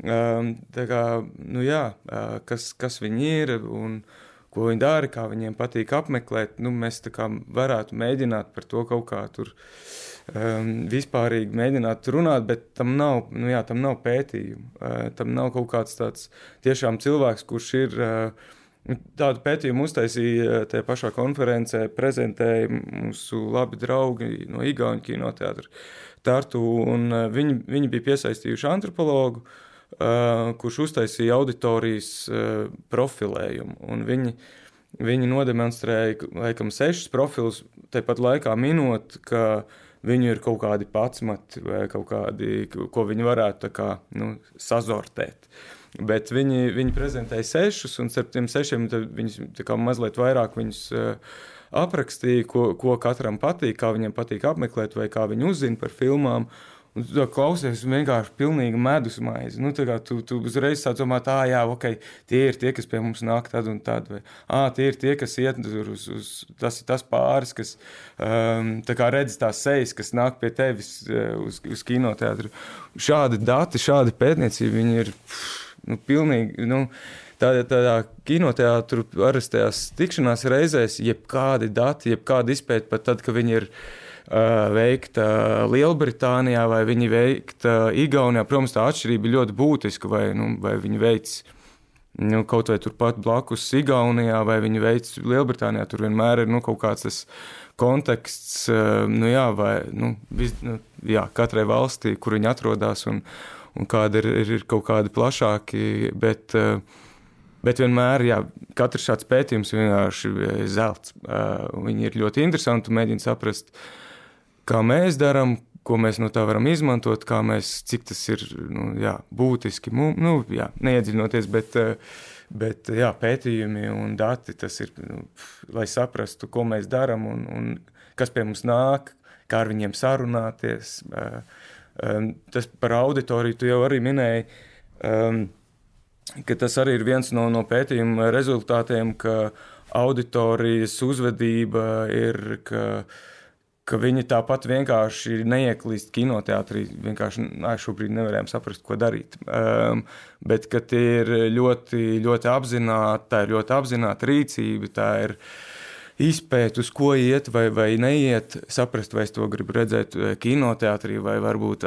Um, tā kā, nu jā, kas, kas viņi ir un ko viņi dara, kā viņiem patīk apmeklēt, nu, mēs varētu mēģināt par to kaut kā tur um, vispārīgi mēģināt runāt, bet tam nav, nu jā, tam nav pētījumu. Uh, tam nav kaut kāds tāds tiešām cilvēks, kurš ir. Uh, Tādu pētījumu uztaisīja tajā pašā konferencē, prezentēja mūsu labi draugi no Igaunijas kinoteātra Tartu. Viņi, viņi bija piesaistījuši antropologu, uh, kurš uztaisīja auditorijas uh, profilējumu. Viņi, viņi nodemonstrēja laikam sešus profilus, tāpat laikā minot, ka viņu ir kaut kādi pacmati vai kaut kādi, ko viņi varētu kā, nu, sazortēt. Bet viņi, viņi prezentēja sešus, un starp tiem sešiem viņi mazliet vairāk viņus uh, aprakstīja, ko, ko katram patīk, kā viņiem patīk apmeklēt, vai kā viņi uzzina par filmām. Un tu klausies vienkārši pilnīgi medus maizi. Nu, tu, tu uzreiz domā, tā, jā, ok, tie ir tie, kas pie mums nāk tad un tad. Vai, ah, tie ir tie, kas iet uz, uz tas, tas pāris, kas um, redz tās sejas, kas nāk pie tevis uh, uz, uz kinoteātru. Šādi dati, šādi pētniecība, viņi ir nu, pilnīgi. Nu, tādā, tādā kinoteātris, arestējās tikšanās reizēs, jebkādi dati, jebkāda izpēta, pat tad, kad viņi ir veikta Lielbritānijā vai viņi veikta Igaunijā. Protams, tā atšķirība ir ļoti būtiska, vai, nu, vai viņi veic nu, kaut vai turpat blakus Igaunijā, vai viņi veic Lielbritānijā. Tur vienmēr ir nu, kaut kāds tas konteksts, nu, jā, vai nu, vis, nu, jā, katrai valstī, kur viņi atrodas, un, un kādi ir, ir, ir kaut kādi plašāki. Bet, Bet vienmēr, jā, katrs šāds pētījums ir vienkārši zelts. Viņi ir ļoti interesanti un mēģina saprast, uh, kā mēs darām, ko mēs no tā varam izmantot, kā mēs, cik tas ir nu, jā, būtiski. Nu, jā, neiedziļinoties, bet, bet jā, pētījumi un dati tas ir, nu, lai saprastu, ko mēs darām un, un kas pie mums nāk, kā ar viņiem sarunāties. Tas par auditoriju tu jau arī minēji. Um, tas arī ir viens no, no pētījuma rezultātiem, ka auditorijas uzvedība ir, ka uh, ka viņi tāpat vienkārši neieklīst kinoteātrī. Vienkārši nā, šobrīd nevarējām saprast, ko darīt. Um, bet ir ļoti, ļoti apzināti, tā ir ļoti apzināta rīcība. Tā ir uh, izpēt, uz ko iet vai, vai neiet, saprast, vai es to gribu redzēt eh, kinoteātrī, vai varbūt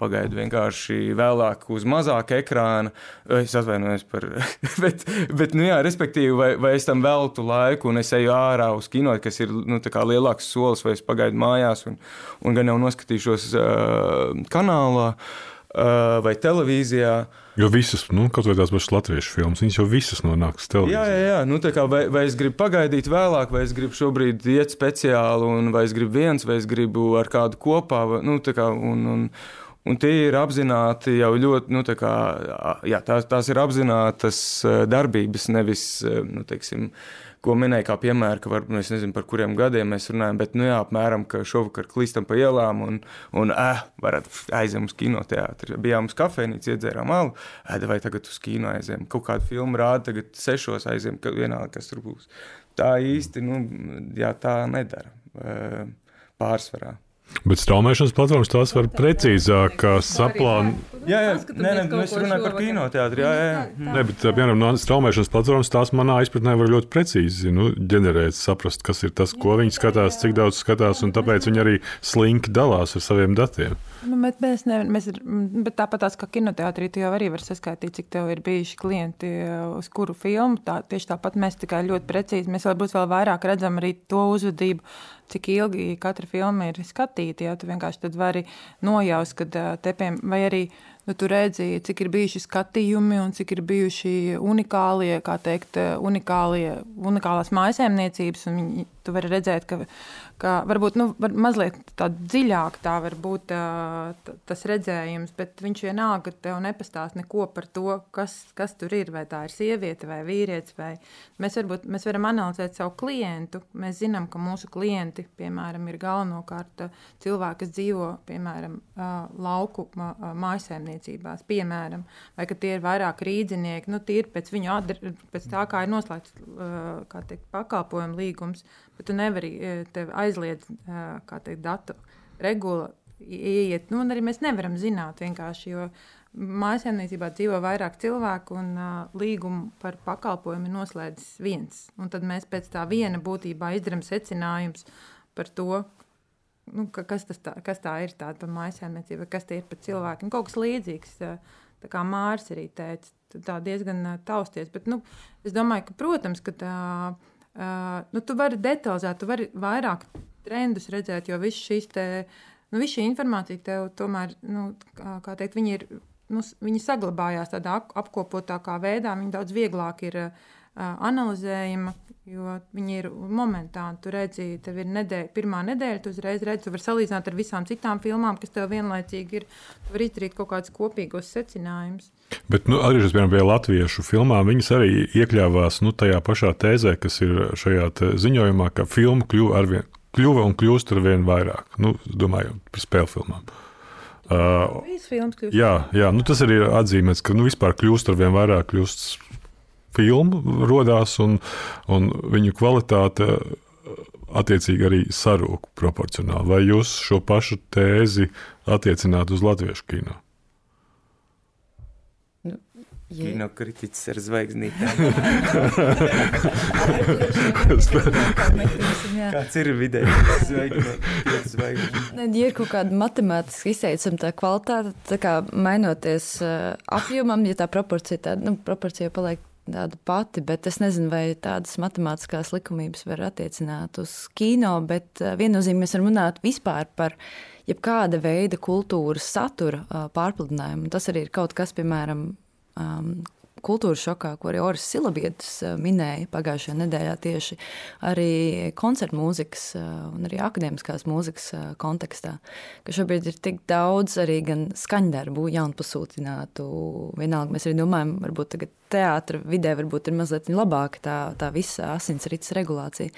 pagaidu vienkārši vēlāk uz mazāka ekrāna. Es atvainojos par, bet, bet nu jā, respektīvi, vai, vai es tam veltu laiku un es eju ārā uz kino, kas ir nu, lielāks solis, vai es pagaidu mājās un, un gan jau noskatīšos uh, kanālā uh, vai televīzijā. Uh, Jo visas, nu, kaut vai tās pašas latviešu filmas, viņas jau visas nonāk uz televīzijas. Jā, jā, jā. Nu, kā, vai, vai es gribu pagaidīt vēlāk, vai es gribu šobrīd iet speciāli, un vai es gribu viens, vai es gribu ar kādu kopā. Vai, nu, kā, un, un, Un tie ir apzināti jau ļoti, nu, tā kā, jā, tās, tās ir apzinātas darbības, nevis, nu, teiksim, uh, ko minēja kā piemēru, ka varbūt es nezinu, par kuriem gadiem mēs runājam, bet, nu jā, apmēram, ka šovakar klīstam pa ielām un, un eh, varat aizem uz kinoteātri. Bijām uz kafejnīcu, iedzērām alu, eh, vai tagad uz kino aizem. Kaut kādu filmu rāda, tagad sešos aizem, ka vienalga, kas tur būs. Tā īsti, nu, jā, tā nedara pārsvarā. Bet straumēšanas platformas tās var precīzāk saplānot. Jā, jā, nē, nē, mēs runājam par kinoteātri. Jā, jā. Nē, bet, piemēram, no straumēšanas platformas tās manā izpratnē var ļoti precīzi nu, ģenerēt, saprast, kas ir tas, ko viņi skatās, cik daudz skatās, un tāpēc viņi arī slinki dalās ar saviem datiem. Nu, bet, mēs ne, mēs ir, bet tāpat tās, kā kinoteātrī, tu jau arī vari saskaitīt, cik tev ir bijuši klienti uz kuru filmu. Tā, tieši tāpat mēs tikai ļoti precīzi, mēs varbūt vēl vairāk redzam arī to uzvedību, cik ilgi katra filma ir skatīta. Ja tu vienkārši vari nojaust, kad te piem, vai arī nu, tu redzi, cik ir bijuši skatījumi un cik ir bijuši unikālie, kā teikt, unikālie, unikālās mājasēmniecības. Tu vari redzēt, ka ka varbūt nu, var mazliet dziļāk tā var būt tā, tas redzējums, bet viņš vienalga tev nepastāst neko par to, kas, kas tur ir. Vai tā ir sieviete vai vīrietis. Vai... Mēs, varbūt, mēs varam analizēt savu klientu. Mēs zinām, ka mūsu klienti, piemēram, ir galvenokārt cilvēki, kas dzīvo piemēram lauku mājasēmniecībā mājsaimniecībās, piemēram, vai ka tie ir vairāk rīznieki, nu, tie ir pēc viņu adre, pēc tā, kā ir noslēgts kā teikt, pakalpojumu līgums, bet tu nevari tev aizliedz teikt, datu regula ieiet. Nu, arī mēs nevaram zināt jo mājsaimniecībā dzīvo vairāk cilvēku un uh, līgumu par pakalpojumu ir noslēdzis viens. Un tad mēs pēc tā viena būtībā izdarām secinājumus par to, nu, ka, kas, tā, kas tā ir tāda par mājsaimniecību, kas tie ir par cilvēkiem. Kaut kas līdzīgs, tā kā Mārs arī teica, tā diezgan tausties. Bet, nu, es domāju, ka, protams, ka tā, uh, nu, tu vari detalizēt, tu vari vairāk trendus redzēt, jo viss šīs te, nu, viss šī informācija tev tomēr, nu, kā, kā teikt, viņi ir, nu, viņi saglabājās tādā apkopotākā veidā, viņi daudz vieglāk ir uh, analizējama, jo viņi ir momentāni. Tu redzi, tev ir nedēļa, pirmā nedēļa, tu uzreiz redzi, tu vari salīdzināt ar visām citām filmām, kas tev vienlaicīgi ir. Tu vari izdarīt kaut kādus kopīgos secinājumus. Bet, nu, arī pie latviešu filmām viņas arī iekļāvās nu, tajā pašā tēzē, kas ir šajā ziņojumā, ka filma kļuva, arvien, kļuva un kļūst ar vien vairāk. Nu, domāju par spēļu filmām. Uh, jā, jā nu, tas arī ir atzīmēts, ka nu, vispār kļūst ar vien vairāk, kļūst filmu radās, un, un viņu kvalitāte attiecīgi arī sarūk proporcionāli. Vai jūs šo pašu tēzi attiecināt uz latviešu kino? Nu, ja. Kino kritiķis ar zvaigznītēm. Kāds ir vidējais zvaigznītes? Ja ir kaut kāda matemātiski izteicama tā kvalitāte, tā kā mainoties uh, apjomam, ja tā proporcija, tā, nu, proporcija paliek tāda pati, bet es nezinu, vai tādas matemātiskās likumības var attiecināt uz kino, bet eh, viennozīmīgi mēs varam runāt vispār par jebkāda veida kultūras satura eh, pārpludinājumu. Tas arī ir kaut kas, piemēram, um, kultūras šokā, ko arī Oris Silabietis eh, minēja pagājušajā nedēļā tieši arī koncertu mūzikas eh, un arī akadēmiskās mūzikas eh, kontekstā, ka šobrīd ir tik daudz arī gan skaņdarbu jaunpasūtinātu, vienalga mēs arī domājam, varbūt tagad teātra vidē varbūt ir mazliet labāka tā, tā visa asinsrites regulācija,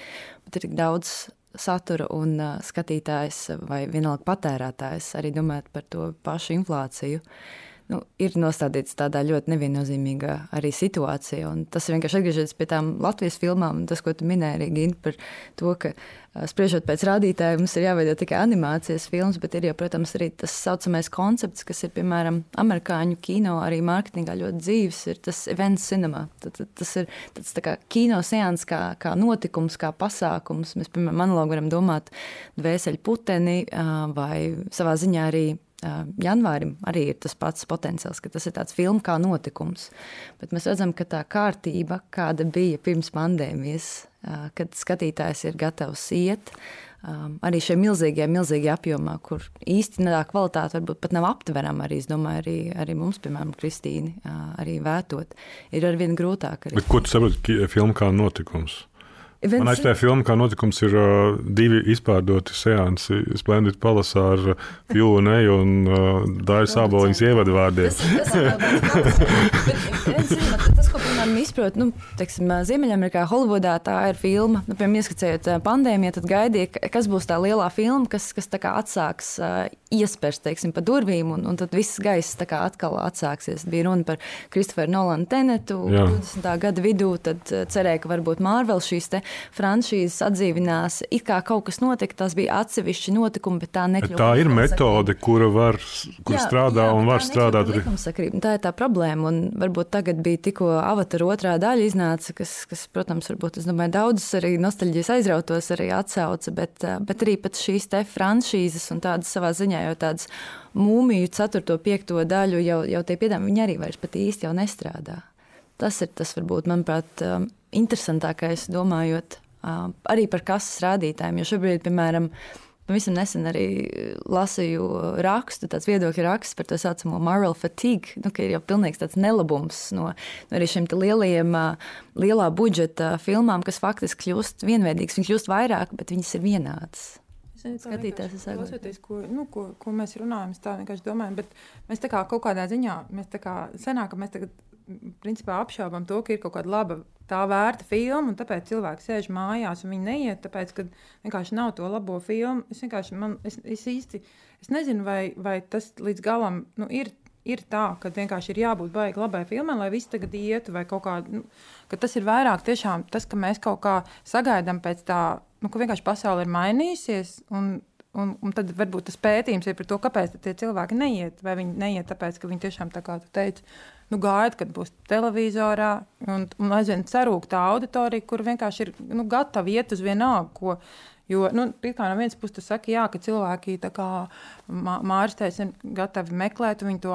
bet ir tik daudz satura un skatītājs vai vienalga patērētājs arī domājot par to pašu inflāciju. Uh, nu, ir nostādīts tādā ļoti neviennozīmīgā arī situācijā. Tas vienkārši atgriežoties pie tām Latvijas filmām, un tas, ko tu minēji, Gint, par to, ka spriežot pēc rādītājiem, mums ir jāveido tikai animācijas filmas, bet ir jau, protams, arī tas saucamais koncepts, kas ir, piemēram, amerikāņu kino, arī mārketingā ļoti dzīves, ir tas events cinema. Tad, tad, tas ir tāds tā kā kino seans, kā, kā notikums, kā pasākums. Mēs, piemēram, analogi varam domāt dvēseli puteni vai savā ziņā arī janvārim arī ir tas pats potenciāls, ka tas ir tāds filmu kā notikums. Bet mēs redzam, ka tā kārtība, kāda bija pirms pandēmijas, kad skatītājs ir gatavs iet, arī šajā milzīgajā, milzīgajā apjomā, kur īstenībā tā kvalitāte varbūt pat nav aptverama. Arī, es domāju, arī, arī mums, piemēram, Kristīni, arī vētot, ir arvien grūtāk. Arī. Bet ko tu saproti, filma kā notikums? Viens... Man aizstāja filma, kā notikums ir uh, divi izpārdoti seansi. Splendid palasā ar Jūlu un Eju un uh, Dāļu Sāboliņas ievadu vārdiem. Tas, tas, tas, ko, piemēram, izprot, nu, teiksim, Ziemeļamerikā, Holivudā, tā ir filma, nu, piemēram, ieskicējot pandēmiju, tad gaidīja, kas būs tā lielā filma, kas, kas tā kā atsāks uh, iespērs, teiksim, pa durvīm, un, un tad viss gaiss tā kā atkal atsāksies. Bija runa par Kristoferu Nolanu Tenetu Jā. 20. gada vidū, tad cerēja, ka varbūt Marvel šīs te franšīzes atdzīvinās. It kā kaut kas notika, tas bija atsevišķi notikumi, bet tā nekļūst. Tā ir metode, kura var, kur jā, strādā jā, un var strādāt arī. Tā ir tā problēma, un varbūt tagad bija tikko avatar otrā daļa iznāca, kas, kas protams, varbūt, domāju, daudzus arī nostalģijas aizrautos arī atsauca, bet, bet arī pat šīs te franšīzes un tādas savā ziņā jau tādas mūmiju 4. 5. daļu jau, jau tie piedāvājumi, viņi arī vairs pat īsti nestrādā. Tas ir tas, varbūt, manuprāt, interesantākais, domājot arī par kases rādītājiem. Jo šobrīd, piemēram, pavisam nesen arī lasīju rakstu, tāds viedokļu raksts par tā saucamo moral fatigue, nu, ka ir jau pilnīgs tāds nelabums no, no arī šiem lielajiem, lielā budžeta filmām, kas faktiski kļūst vienveidīgas. Viņas kļūst vairāk, bet viņas ir vienādas. Skatīties, klausoties, ko, nu, ko, ko mēs runājam, tā vienkārši domājam, bet mēs tā kā kaut kādā ziņā, mēs tā kā senāk, mēs tagad principā apšaubām to, ka ir kaut kāda laba, tā vērta filma, un tāpēc cilvēki sēž mājās un viņi neiet, tāpēc, ka vienkārši nav to labo filmu. Es vienkārši, man, es, es īsti, es nezinu, vai, vai tas līdz galam nu, ir ir tā, ka vienkārši ir jābūt baigi labai filmai, lai viss tagad ietu, vai kaut kā, nu, ka tas ir vairāk tiešām tas, ka mēs kaut kā sagaidām pēc tā, nu, ka vienkārši pasaule ir mainījusies, un, un, un tad varbūt tas pētījums ir par to, kāpēc tie cilvēki neiet, vai viņi neiet tāpēc, ka viņi tiešām, tā kā tu teici, nu, gaida, kad būs televizorā, un, un aizvien cerūk tā auditorija, kur vienkārši ir nu, gatava iet uz vienalga, ko Jo, nu, kā no vienas puses, saka, jā, ka cilvēki, kā teica, ir gatavi meklēt, viņi to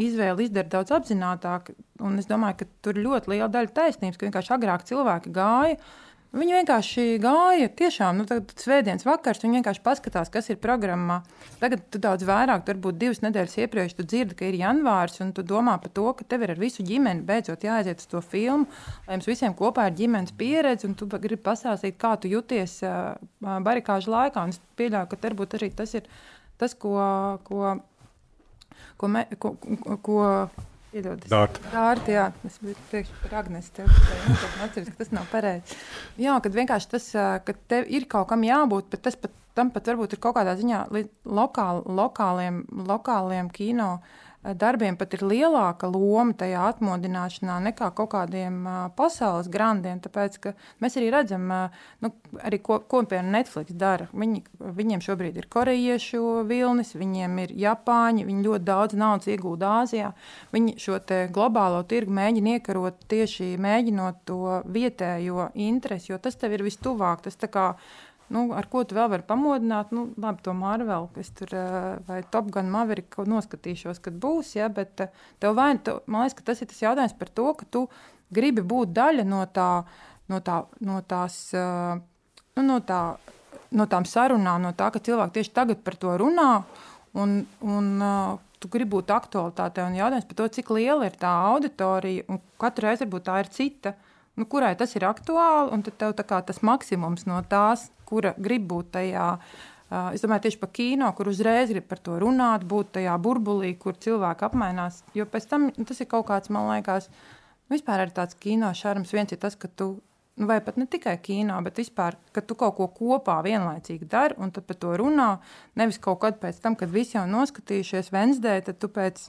izvēli izdara daudz apzinātāk. Un es domāju, ka tur ļoti liela daļa taisnības, ka vienkārši agrāk cilvēki gāja Viņi vienkārši gāja, tiešām, nu, tad svētdienas vakars, viņi vienkārši paskatās, kas ir programmā. Tagad tu daudz vairāk, varbūt divas nedēļas iepriekš, tu dzirdi, ka ir janvārs, un tu domā par to, ka tev ir ar visu ģimeni beidzot jāaiziet uz to filmu, lai jums visiem kopā ir ģimenes pieredze, un tu gribi pastāstīt, kā tu jūties uh, barikāžu laikā. Un es pieļauju, ka varbūt arī tas ir tas, ko. ko Ko, me, ko, ko Iedodies. Dārta. Dārta, jā, es biju priekš par Agnēs, tev atceries, ka tas nav pareizi. Jā, kad vienkārši tas, ka tev ir kaut kam jābūt, bet tas pat, tam pat varbūt ir kaut kādā ziņā lokāl, lokāliem, lokāliem kino uh, darbiem pat ir lielāka loma tajā atmodināšanā nekā kaut kādiem pasaules grandiem. Tāpēc mēs arī redzam, nu, arī ko, ko piemēram Netflix dara. Viņi, viņiem šobrīd ir korejiešu vilnis, viņiem ir japāņi, viņi ļoti daudz naudas iegūda Āzijā. Viņi šo globālo tirgu mēģina iekarot tieši mēģinot to vietējo interesi, jo tas tev ir vistuvāk. Tas Nu, ar ko tu vēl vari pamodināt? Nu, labi, to Marvelu, es tur vai Top Gun Maverick noskatīšos, kad būs. Ja, bet tev vai, tu, man liekas, ka tas ir tas jautājums par to, ka tu gribi būt daļa no, tā, no, tā, no tās. Nu, no tā no tām sarunām, no tā, ka cilvēki tieši tagad par to runā, un, un uh, tu gribi būt aktualitātē. Un jautājums par to, cik liela ir tā auditorija, un katru reizi varbūt tā ir cita, nu, kurai tas ir aktuāli, un tad tev tas maksimums no tās kura grib būt tajā. Es domāju, tieši par kino, kur uzreiz grib par to runāt, būt tajā burbulī, kur cilvēki apmainās. Jo pēc tam nu, tas ir kaut kāds, man liekas, vispār ir tāds kino šarms. Viens ir tas, ka tu, nu, vai pat ne tikai kino, bet vispār, ka tu kaut ko kopā vienlaicīgi dari un tad par to runā. Nevis kaut kad pēc tam, kad visi jau noskatījušies Vensdē, tad tu pēc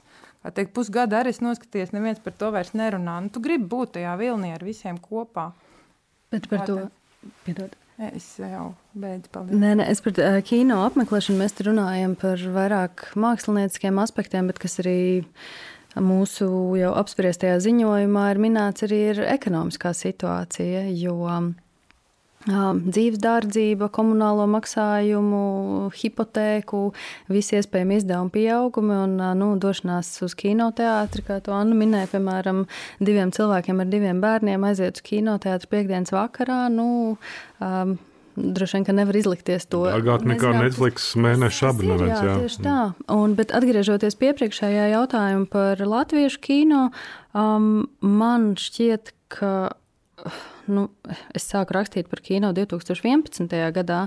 teikt, pusgada arī noskaties, neviens par to vairs nerunā. Nu, tu gribi būt tajā vilnī ar visiem kopā. Bet par to piedod. Es jau beidzu. Paldies. Nē, nē, es par uh, kino apmeklēšanu mēs runājam par vairāk mākslinieciskiem aspektiem, bet kas arī mūsu jau apspriestajā ziņojumā ir minēts, arī ir ekonomiskā situācija. Jo dzīves dārdzība, komunālo maksājumu, hipotēku, visi iespējami izdevumi pieaugumi un nu, došanās uz kinoteātri, kā to Anna minēja, piemēram, diviem cilvēkiem ar diviem bērniem aiziet uz kinoteātri piekdienas vakarā. Nu, um, Droši vien, nevar izlikties to. Dārgāk nekā Netflix mēneša abonents. Jā, jā, tieši tā. Un, bet atgriežoties pie priekšējā jautājuma par latviešu kino, um, man šķiet, ka nu, es sāku rakstīt par kino 2011. gadā,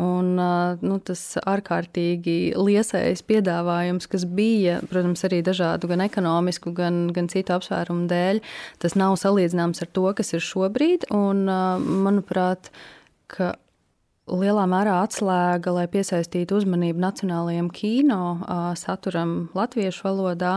un nu, tas ārkārtīgi liesais piedāvājums, kas bija, protams, arī dažādu gan ekonomisku, gan, gan citu apsvērumu dēļ, tas nav salīdzināms ar to, kas ir šobrīd. Un, manuprāt, ka lielā mērā atslēga, lai piesaistītu uzmanību nacionālajiem kino saturam latviešu valodā,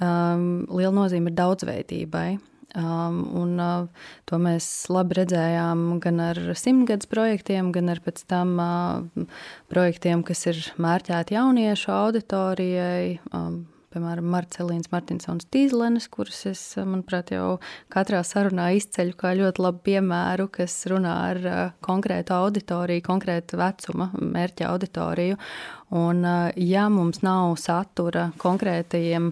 liela nozīme ir daudzveidībai. Um, un, uh, to mēs labi redzējām gan ar simtgadus projektiem, gan ar pēc tam uh, projektiem, kas ir mērķēti jauniešu auditorijai. Um, piemēram, Marcelīnas Martinsons Tīzlenes, kuras es, manuprāt, jau katrā sarunā izceļu kā ļoti labu piemēru, kas runā ar uh, konkrētu auditoriju, konkrētu vecuma mērķa auditoriju. Un, uh, ja mums nav satura konkrētajiem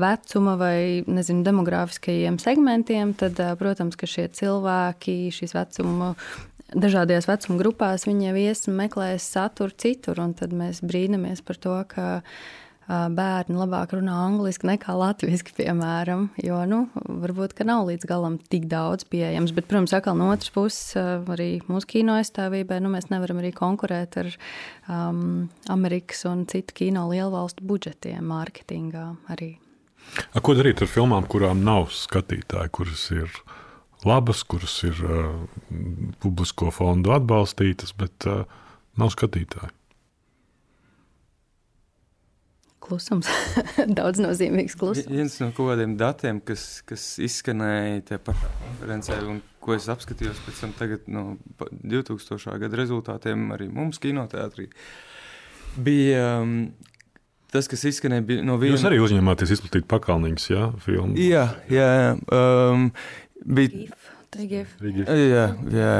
vecuma vai nezinu, demogrāfiskajiem segmentiem, tad, uh, protams, šie cilvēki, šīs vecuma dažādajās vecuma grupās, viņi jau ies un meklēs saturu citur, tad mēs brīnamies par to, ka bērni labāk runā angliski nekā latviešu, piemēram. Jo nu, varbūt nav līdz galam tik daudz pieejams. Bet, protams, atkal no otras puses, arī mūsu kino aizstāvībai nu, mēs nevaram arī konkurēt ar um, Amerikas un citu kino lielvalstu budžetiem, mārketingā arī. A, ko darīt ar filmām, kurām nav skatītāji, kuras ir labas, kuras ir uh, publisko fondu atbalstītas, bet uh, nav skatītāji? Klusums, daudz nozīmīgs klusums. Viens no kaut kādiem datiem, kas, kas izskanēja tajā pašā un ko es apskatījos pēc tam tagad no 2000. gada rezultātiem arī mums kinoteātrī, bija um, tas, kas izskanēja no vienas. Jūs arī uzņēmāties izplatīt pakalniņus, jā, filmu? Jā, jā. Um, bija... Rigif. Rigif. Jā, jā.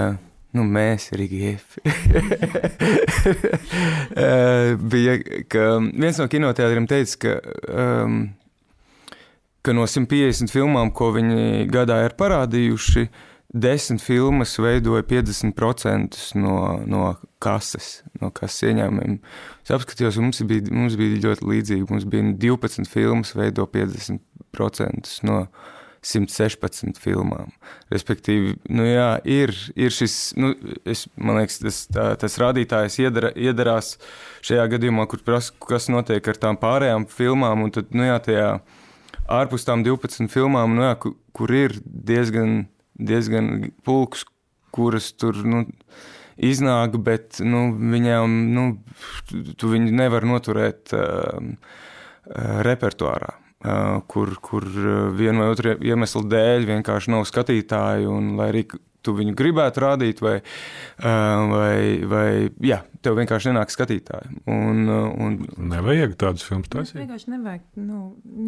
Nu, mēs, Rīgā, bija, ka viens no kinoteātriem teica, ka, um, ka no 150 filmām, ko viņi gadā ir parādījuši, desmit filmas veidoja 50% no, no kases, no kases ieņēmumiem. Es apskatījos, mums bija, mums bija ļoti līdzīgi. Mums bija 12 filmas, veido 50% no kases 116 filmām. Respektīvi, nu jā, ir, ir šis, nu, es, man liekas, tas, tā, tas rādītājs iedara, iedarās šajā gadījumā, kur prasa, kas notiek ar tām pārējām filmām, un tad, nu jā, tajā ārpus tām 12 filmām, nu jā, kur, kur ir diezgan, diezgan pulks, kuras tur, nu, iznāk, bet, nu, viņām, nu, tu viņu nevar noturēt uh, uh, repertuārā kur, kur vienu vai otru iemeslu dēļ vienkārši nav skatītāju, un lai arī tu viņu gribētu rādīt, vai, vai, vai jā, tev vienkārši nenāk skatītāji. Un, un... Nevajag tādus filmus taisīt. Vienkārši nevajag. Nu,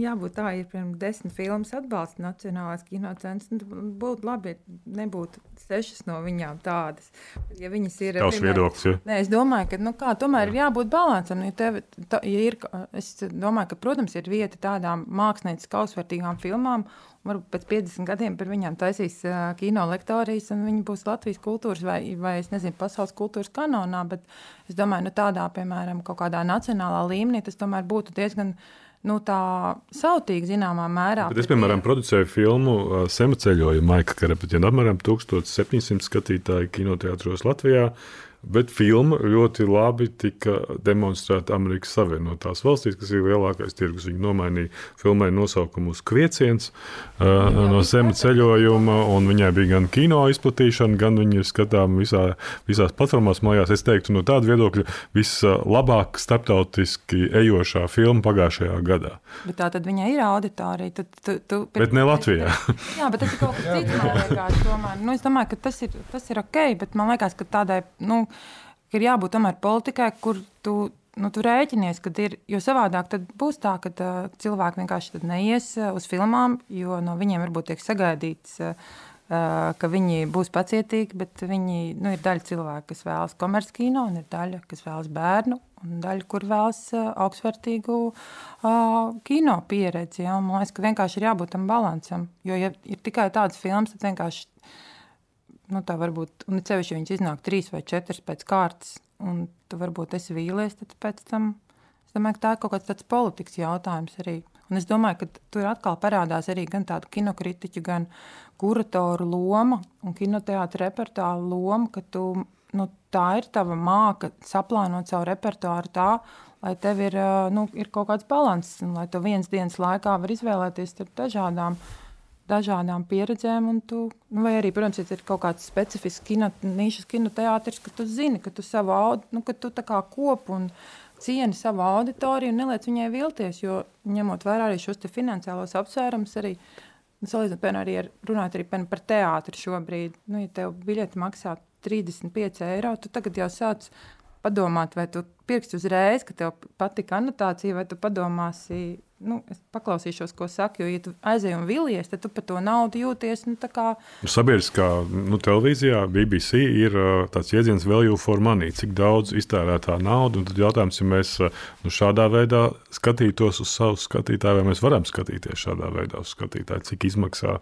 jābūt tā, ja piemēram desmit filmas atbalsta Nacionālās kinocentrs, nu, būtu labi, ja nebūtu sešas no viņām tādas. Ja viņas ir. Tavs viedoklis, ja? Nē, es domāju, ka, nu kā, tomēr ir jābūt balansam. Ja tev, tā, ja ir, es domāju, ka, protams, ir vieta tādām mākslinieckām, kausvērtīgām filmām, varbūt pēc 50 gadiem par viņiem taisīs uh, kino lektorijas, un viņi būs Latvijas kultūras vai, vai es nezinu, pasaules kultūras kanonā. Bet es domāju, nu, tādā, piemēram, kaut kādā nacionālā līmenī tas tomēr būtu diezgan. Nu, tā sautīgi zināmā mērā. Bet es, piemēram, producēju filmu uh, Semaceļojumu Maika Karapetjana apmēram 1700 skatītāju kinoteātros Latvijā. Uh, Bet filma ļoti labi tika demonstrēta Amerikas Savienotās valstīs, kas ir lielākais tirgus. Viņi nomainīja filmai nosaukumu uz Kvieciens uh, no Zeme ceļojuma, un viņai bija gan kino izplatīšana, gan viņa ir skatāma visā, visās platformās. Mājās es teiktu, no tāda viedokļa vislabāk starptautiski ejošā filma pagājušajā gadā. Bet tā tad viņai ir auditorija. Tu, tu, tu, bet, bet ne Latvijā. jā, bet tas ir kaut kas cits. Nu, es domāju, ka tas ir, tas ir ok, bet man liekas, ka tādai. Nu, ka ir jābūt tomēr politikai, kur tu, nu, tu rēķinies, ka ir. Jo savādāk būs tā, ka uh, cilvēki vienkārši neies uh, uz filmām, jo no viņiem varbūt tiek sagaidīts. Uh, ka viņi būs pacietīgi, bet viņi, nu, ir daļa cilvēku, kas vēlas komerckino, un ir daļa, kas vēlas bērnu, un daļa, kur vēlas augstvērtīgu uh, kino pieredzi. Ja? Man liekas, ka vienkārši ir jābūt tam balansam. Jo, ja ir tikai tādas filmas, tad vienkārši nu, tā varbūt, un ja viņas iznāk trīs vai četras pēc kārtas, un tu varbūt esi vīlies, tad pēc tam, es domāju, ka tā ir kaut kāds tāds politikas jautājums arī. Un es domāju, ka tur atkal parādās arī gan tāda kinokritiķa, gan kuratoru loma un kinoteātra repertuāra loma, ka tu, nu, tā ir tava māka saplānot savu repertuāru tā, lai tev ir, nu, ir kaut kāds balans, un lai tu viens dienas laikā var izvēlēties starp dažādām uh, dažādām pieredzēm. Tu, nu, vai arī, protams, ja ir kaut kāds specifisks kino, nišas kinoteātris, ka tu zini, ka tu savu auditoriju, nu, ka tu tā kā kopu un cieni savu auditoriju un neliec viņai vilties. Jo ņemot vērā arī šos finansiālos apsvērumus, arī nu, salīdzinot arī ar, runājot arī par teātri šobrīd, nu, ja tev biļeti maksā 35 eiro, tu tagad jau sāc padomāt, vai tu pirksi uzreiz, ka tev patika anotācija, vai tu padomāsi, nu, es paklausīšos, ko saka. Jo, ja tu aizej un vilties, tad tu par to naudu jūties. Nu, kā... Sabiedriskā nu, televīzijā, BBC ir tāds jēdziens value for money, cik daudz iztērētā nauda. Tad jautājums, ja mēs nu, šādā veidā skatītos uz savu skatītāju, vai mēs varam skatīties šādā veidā uz skatītāju, cik izmaksā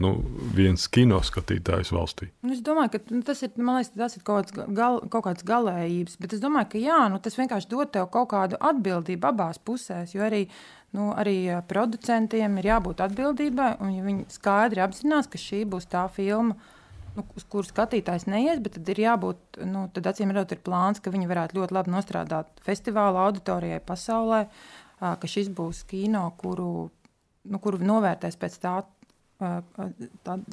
nu, viens kino skatītājs valstī. Nu, es domāju, ka nu, tas ir, liekas, tas ir kaut, gal, kaut kāds galējības, bet es domāju, ka jā, nu, tas vienkārši dod tev kaut kādu atbildību abās pusēs. Jo arī, nu, arī producentiem ir jābūt atbildībai, un ja viņi skaidri apzinās, ka šī būs tā filma. Nu, uz kuru skatītājs neies, bet tad ir jābūt, nu, tad acīm redzot, ir plāns, ka viņi varētu ļoti labi nostrādāt festivāla auditorijai pasaulē, ka šis būs kino, kuru, nu, kuru novērtēs pēc tā,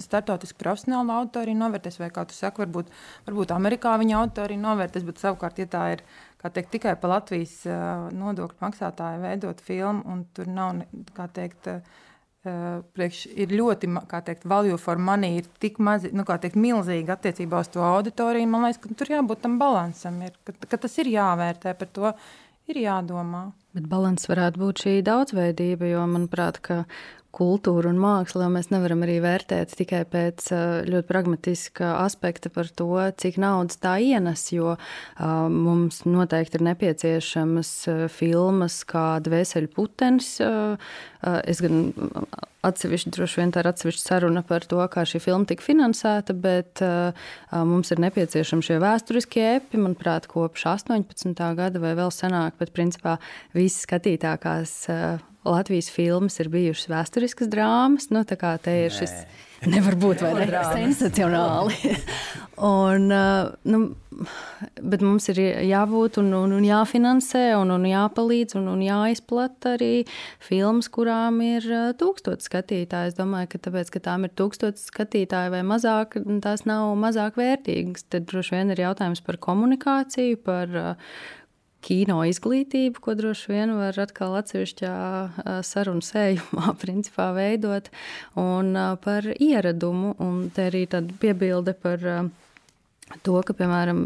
starptautiski profesionāla autorija novērtēs, vai kā tu saki, varbūt, varbūt Amerikā viņa autorija novērtēs, bet savukārt, ja tā ir teikt, tikai pa Latvijas nodokļu maksātāju veidot filmu, un tur nav, kā teikt, priekš ir ļoti, kā teikt, value for money, ir tik maz, nu, kā teikt, milzīgi attiecībā uz to auditoriju. Man liekas, ka tur jābūt tam balansam, ir, ka, ka tas ir jāvērtē par to, ir jādomā. Bet balans varētu būt šī daudzveidība, jo manuprāt, kultūru un mākslu mēs nevaram arī vērtēt tikai pēc ļoti pragmatiska aspekta par to, cik naudas tā ienes, jo mums noteikti ir nepieciešamas filmas kā Dvēseļu putenis. Es gan atsevišķi, droši vien tā ir atsevišķa saruna par to, kā šī filma tika finansēta, bet mums ir nepieciešami šie vēsturiskie epi, manuprāt, kopš 18. gada vai vēl senāk, bet principā visi skatītākās Latvijas filmas ir bijušas vēsturiskas drāmas. Nu, tā kā te ir šis. Nevar būt vai ne? Sensacionāli. un, nu, bet mums ir jābūt un, un, un jāfinansē un, un jāpalīdz un, un jāizplata arī filmas, kurām ir tūkstoši skatītāji. Es domāju, ka tāpēc, ka tām ir tūkstoši skatītāji vai mazāk, tās nav mazāk vērtīgas. Tad droši vien ir jautājums par komunikāciju, par kino izglītību, ko droši vien var atkal atsevišķā sarunu sējumā principā veidot, un par ieradumu, un te arī tad piebilde par to, ka, piemēram,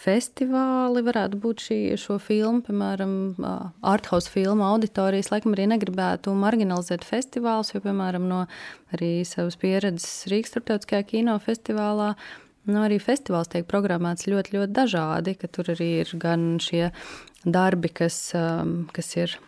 festivāli varētu būt šī, šo filmu, piemēram, arthouse filmu auditorijas, laikam arī negribētu marginalizēt festivālus, jo, piemēram, no arī savas pieredzes Rīgas starptautiskajā kinofestivālā Nu, arī festivāls tiek programmēts ļoti, ļoti dažādi, ka tur arī ir gan šie darbi, kas, um, kas ir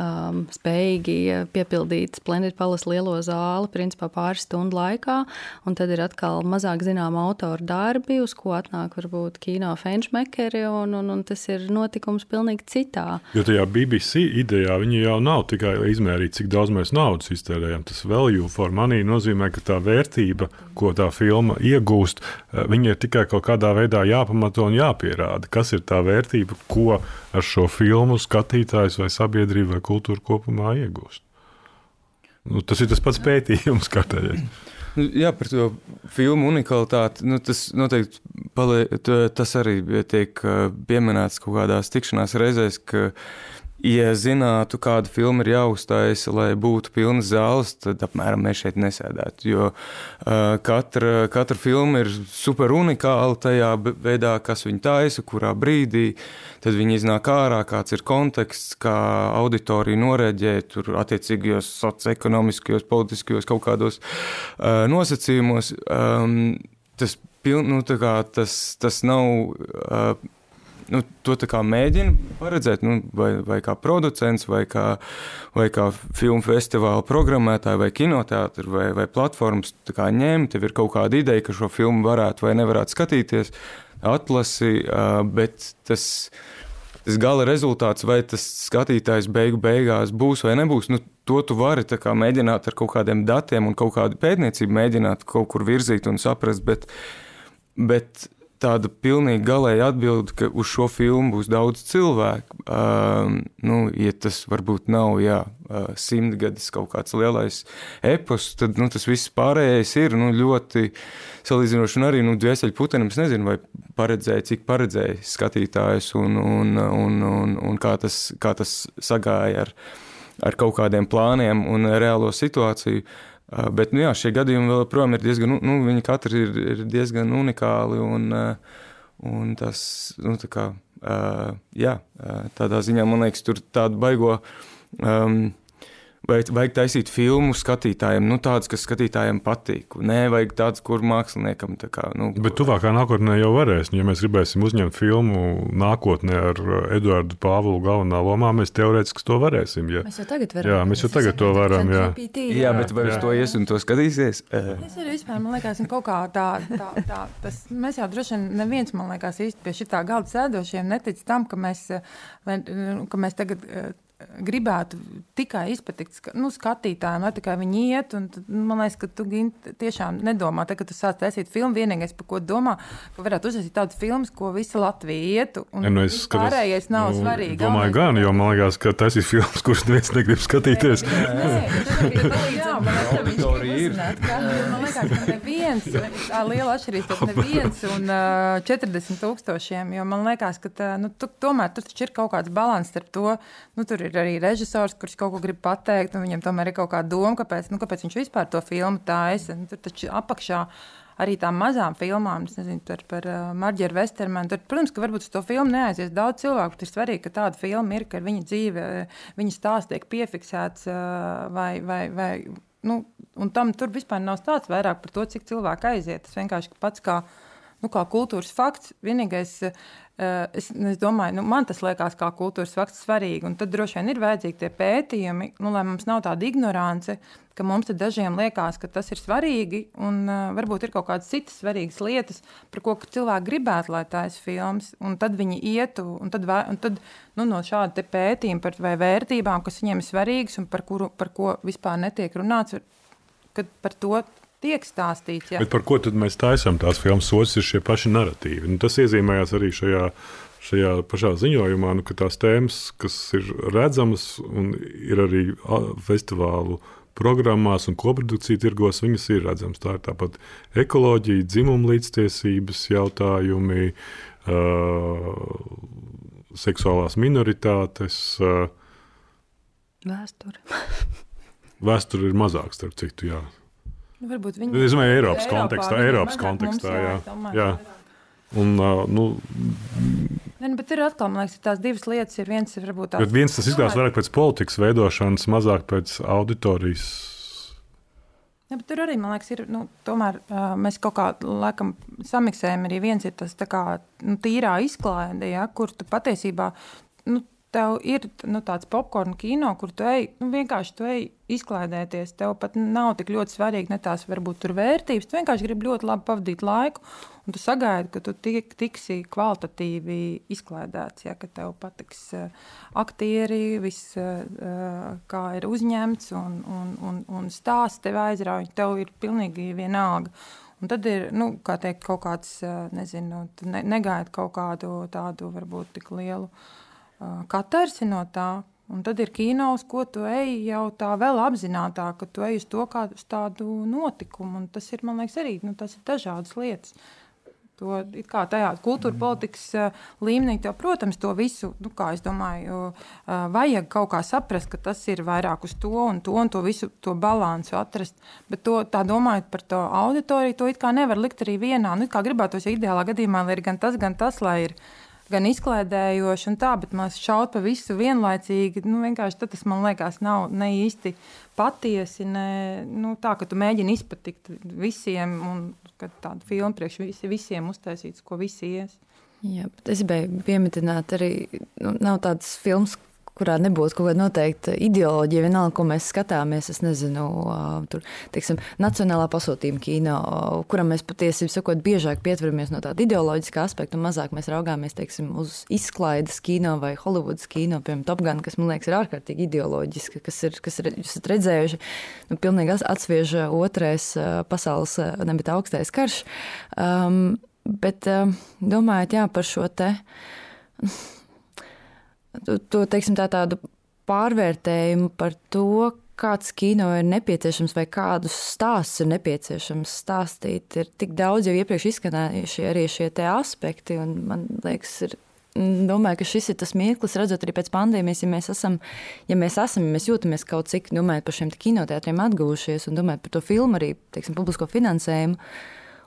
um, spējīgi piepildīt Splendid Palace lielo zāli principā pāris stundu laikā, un tad ir atkal mazāk zināma autora darbi, uz ko atnāk varbūt kino fenšmekeri, un, un, un tas ir notikums pilnīgi citā. Jo tajā BBC idejā viņi jau nav tikai izmērīt, cik daudz mēs naudas iztērējam. Tas value for money nozīmē, ka tā vērtība, ko tā filma iegūst, eh, viņa ir tikai kaut kādā veidā jāpamato un jāpierāda, kas ir tā vērtība, ko ar šo filmu skatītājs vai sabiedrība vai kultūra kopumā iegūst. Nu, tas ir tas pats pētījums, kā teikt. Nu, jā, par to filmu unikalitāti. Nu, tas noteikti palie, tas arī tiek pieminēts kaut kādās tikšanās reizēs, ka ja zinātu, kāda filma ir jāuztaisa, lai būtu pilnas zāles, tad apmēram mēs šeit nesēdētu. Jo uh, katra, katra filma ir super unikāla tajā veidā, kas viņa taisa, kurā brīdī. Tad viņi iznāk ārā, kāds ir konteksts, kā auditorija noreģē tur attiecīgajos socioekonomiskajos, politiskajos kaut kādos uh, nosacījumos. Um, tas, piln, nu, kā, tas, tas nav. Uh, nu, to mēģina paredzēt, nu, vai, vai kā producents, vai kā, vai kā filmu festivāla programmētāji, vai kinoteātris, vai, vai platformas ņemt. Tev ir kaut kāda ideja, ka šo filmu varētu vai nevarētu skatīties, atlasi, bet tas. Tas gala rezultāts, vai tas skatītājs beigu beigās būs vai nebūs, nu, to tu vari mēģināt ar kaut kādiem datiem un kaut kādu pētniecību mēģināt kaut kur virzīt un saprast, bet, bet tāda pilnīgi galēja atbilde, ka uz šo filmu būs daudz cilvēku. Uh, nu, ja tas varbūt nav jā, uh, simtgadis kaut kāds lielais epos, tad nu, tas viss pārējais ir nu, ļoti salīdzinoši. Un arī nu, Dvēseli Putenim es nezinu, vai paredzēja, cik paredzēja skatītājus un, un, un, un, un kā, tas, kā tas sagāja ar, ar kaut kādiem plāniem un reālo situāciju. Uh, Bet nu, jā, šie gadījumi joprojām ir diezgan, nu, viņi katrs ir, ir diezgan unikāli. Un, un tas, nu, tā kā, jā, tādā ziņā man liekas, tur tādu baigo. Um, Vajag, vajag taisīt filmu skatītājiem, nu, tādas, kas skatītājiem patīk. Nē, vajag tādas, kur māksliniekam tā kā. Nu, Bet tuvākā nākotnē jau varēs. Ja mēs gribēsim uzņemt filmu nākotnē ar Eduardu Pāvulu galvenā lomā, mēs teorētiski to varēsim. Ja. Mēs jau tagad varam. Jā, mēs jau tagad to varam. Jā, jā bet vai uz to ies un to skatīsies? Es arī vispār, man liekas, kaut kā tā, tā, tā tas, mēs jau droši vien neviens, man liekas, īsti pie šitā galda sēdošiem netic tam, ka mēs, ka mēs tagad gribētu tikai izpatikt nu, skatītājiem, lai tikai viņi iet. Tad, nu, man liekas, ka tu tiešām nedomā, te, ka tu sāc taisīt filmu. Vienīgais, par ko domā, ka varētu uzsākt tādas filmas, ko visa Latvija ietu. Ja, nu, es skatos, pārējais nav nu, svarīgi. Domāju, gan, jo man liekas, ka tas ir filmas, kuras neviens negrib skatīties. Auditorija ir, zināt, ka man liekas, ka neviens, tā liela atšķirība starp neviens un uh, 40 tūkstošiem, jo man liekas, ka tā, nu, tu, tomēr tur ir kaut kāds balans starp to, nu, tur ir arī režisors, kurš kaut ko grib pateikt, un viņam tomēr ir kaut kāda doma, kāpēc, nu, kāpēc viņš vispār to filmu es, nu, tur taču apakšā arī tām mazām filmām, nezinu, par, par uh, Marģeru Vestermanu. Tur, protams, ka varbūt uz to filmu neaizies daudz cilvēku, bet ir svarīgi, ka tāda filma ir, ka viņa dzīve, viņa stāsts tiek piefiksēts uh, vai, vai, vai nu, un tam tur vispār nav stāsts vairāk par to, cik cilvēku aiziet. Tas vienkārši pats kā, nu, kā kultūras fakts. Vienīgais, Eh, es, es domāju, nu, man tas liekas, kā kultūras fakts svarīgi. Un tad droši vien ir vajadzīgi tie pētījumi, nu, lai mums nav tāda ignorance, ka mums dažiem liekas, ka tas ir svarīgi. Un uh, varbūt ir kaut kādas citas svarīgas lietas, par ko cilvēki gribētu, lai tā ir filmas. Un tad viņi ietu, un tad, un tad nu, no šāda pētījuma par vērtībām, kas viņiem ir svarīgas un par, kuru, par ko vispār netiek runāts, kad par to tiek stāstīts. Jā. Bet par ko tad mēs taisām tās filmas? Solis ir šie paši narratīvi. Nu, tas iezīmējās arī šajā, šajā pašā ziņojumā, nu, ka tās tēmas, kas ir redzamas un ir arī festivālu programmās un koprodukciju tirgos, viņas ir redzamas. Tā ir tāpat ekoloģija, dzimuma līdztiesības jautājumi, uh, seksuālās minoritātes. Uh, Vēsture. Vēsture ir mazāk, starp citu, jā. Nu, varbūt viņi ir. Es domāju, Eiropas Eiropā, kontekstā. Eiropas kontekstā jā, jā. jā. Un, uh, nu, ne, nu, bet ir atkal, man liekas, tās divas lietas. Ir viens, ir varbūt tāds. Viens tas izskatās vairāk pēc politikas veidošanas, mazāk pēc auditorijas. Ja, tur arī, man liekas, ir. Nu, tomēr uh, mēs kaut kā laikam samiksējam. Arī viens ir tas tā kā, nu, tīrā izklaide, ja, kur tu patiesībā. Nu, tev ir nu, tāds popkorn kino, kur tu ej, nu, vienkārši tu ej izklaidēties. Tev pat nav tik ļoti svarīgi ne tās varbūt tur vērtības. Tu vienkārši gribi ļoti labi pavadīt laiku, un tu sagaidi, ka tu tik, tiksi kvalitatīvi izklaidēts, ja, tev patiks uh, aktieri, viss, uh, kā ir uzņemts, un, un, un, un stāsts tev aizrauj, tev ir pilnīgi vienalga. Un tad ir, nu, kā teikt, kaut kāds, nezinu, ne, negaida kaut kādu tādu varbūt tik lielu uh, katarsi no tā. Un tad ir kino, uz ko tu ej jau tā vēl apzinātāk, ka tu ej uz to kā uz tādu notikumu. Un tas ir, man liekas, arī nu, tas ir dažādas lietas. To, kā tajā kultūra politikas līmenī, tev, protams, to visu, nu, kā es domāju, vajag kaut kā saprast, ka tas ir vairāk uz to un to, un to visu to balansu atrast. Bet to, tā domājot par to auditoriju, to it kā nevar likt arī vienā. Nu, kā gribētos, ja ideālā gadījumā ir gan tas, gan tas, lai ir gan izklaidējoši, un tā, bet mēs šaut pa visu vienlaicīgi. Nu, vienkārši tas man liekas, nav ne īsti patiesi. Ne, nu, tā, ka tu mēģini izpatikt visiem, un tādu filmu priekš visi, visiem uztaisīts, ko visi ies. Jā, es gribēju pieminēt, arī nu, nav tādas filmas, kurā nebūtu kaut kāda noteikta ideoloģija, vienalga, ko mēs skatāmies. Es nezinu, tur, teiksim, nacionālā pasūtījuma kino, kuram mēs patiesībā sakot, biežāk pieturamies no tāda ideoloģiska aspekta, un mazāk mēs raugāmies teiksim, uz izklaides kino vai Holivudas kino, piemēram, Top Gun, kas man liekas ir ārkārtīgi ideoloģiska, kas ir, kas ir jūs esat redzējuši, nu, pilnīgi atsviež otrais pasaules, nebit augstais karš. Um, bet domājot jā, par šo te to teiksim, tā, tādu pārvērtējumu par to, kāds kino ir nepieciešams vai kādus stāstus ir nepieciešams stāstīt. Ir tik daudz jau iepriekš izskanējuši arī šie aspekti, un man liekas, ir. Domāju, ka šis ir tas mirklis, redzot arī pēc pandēmijas, ja mēs esam, ja mēs, esam, ja mēs jūtamies kaut cik domājot par šiem kinoteātriem atguvušies un domājot par to filmu, arī teiksim, publisko finansējumu.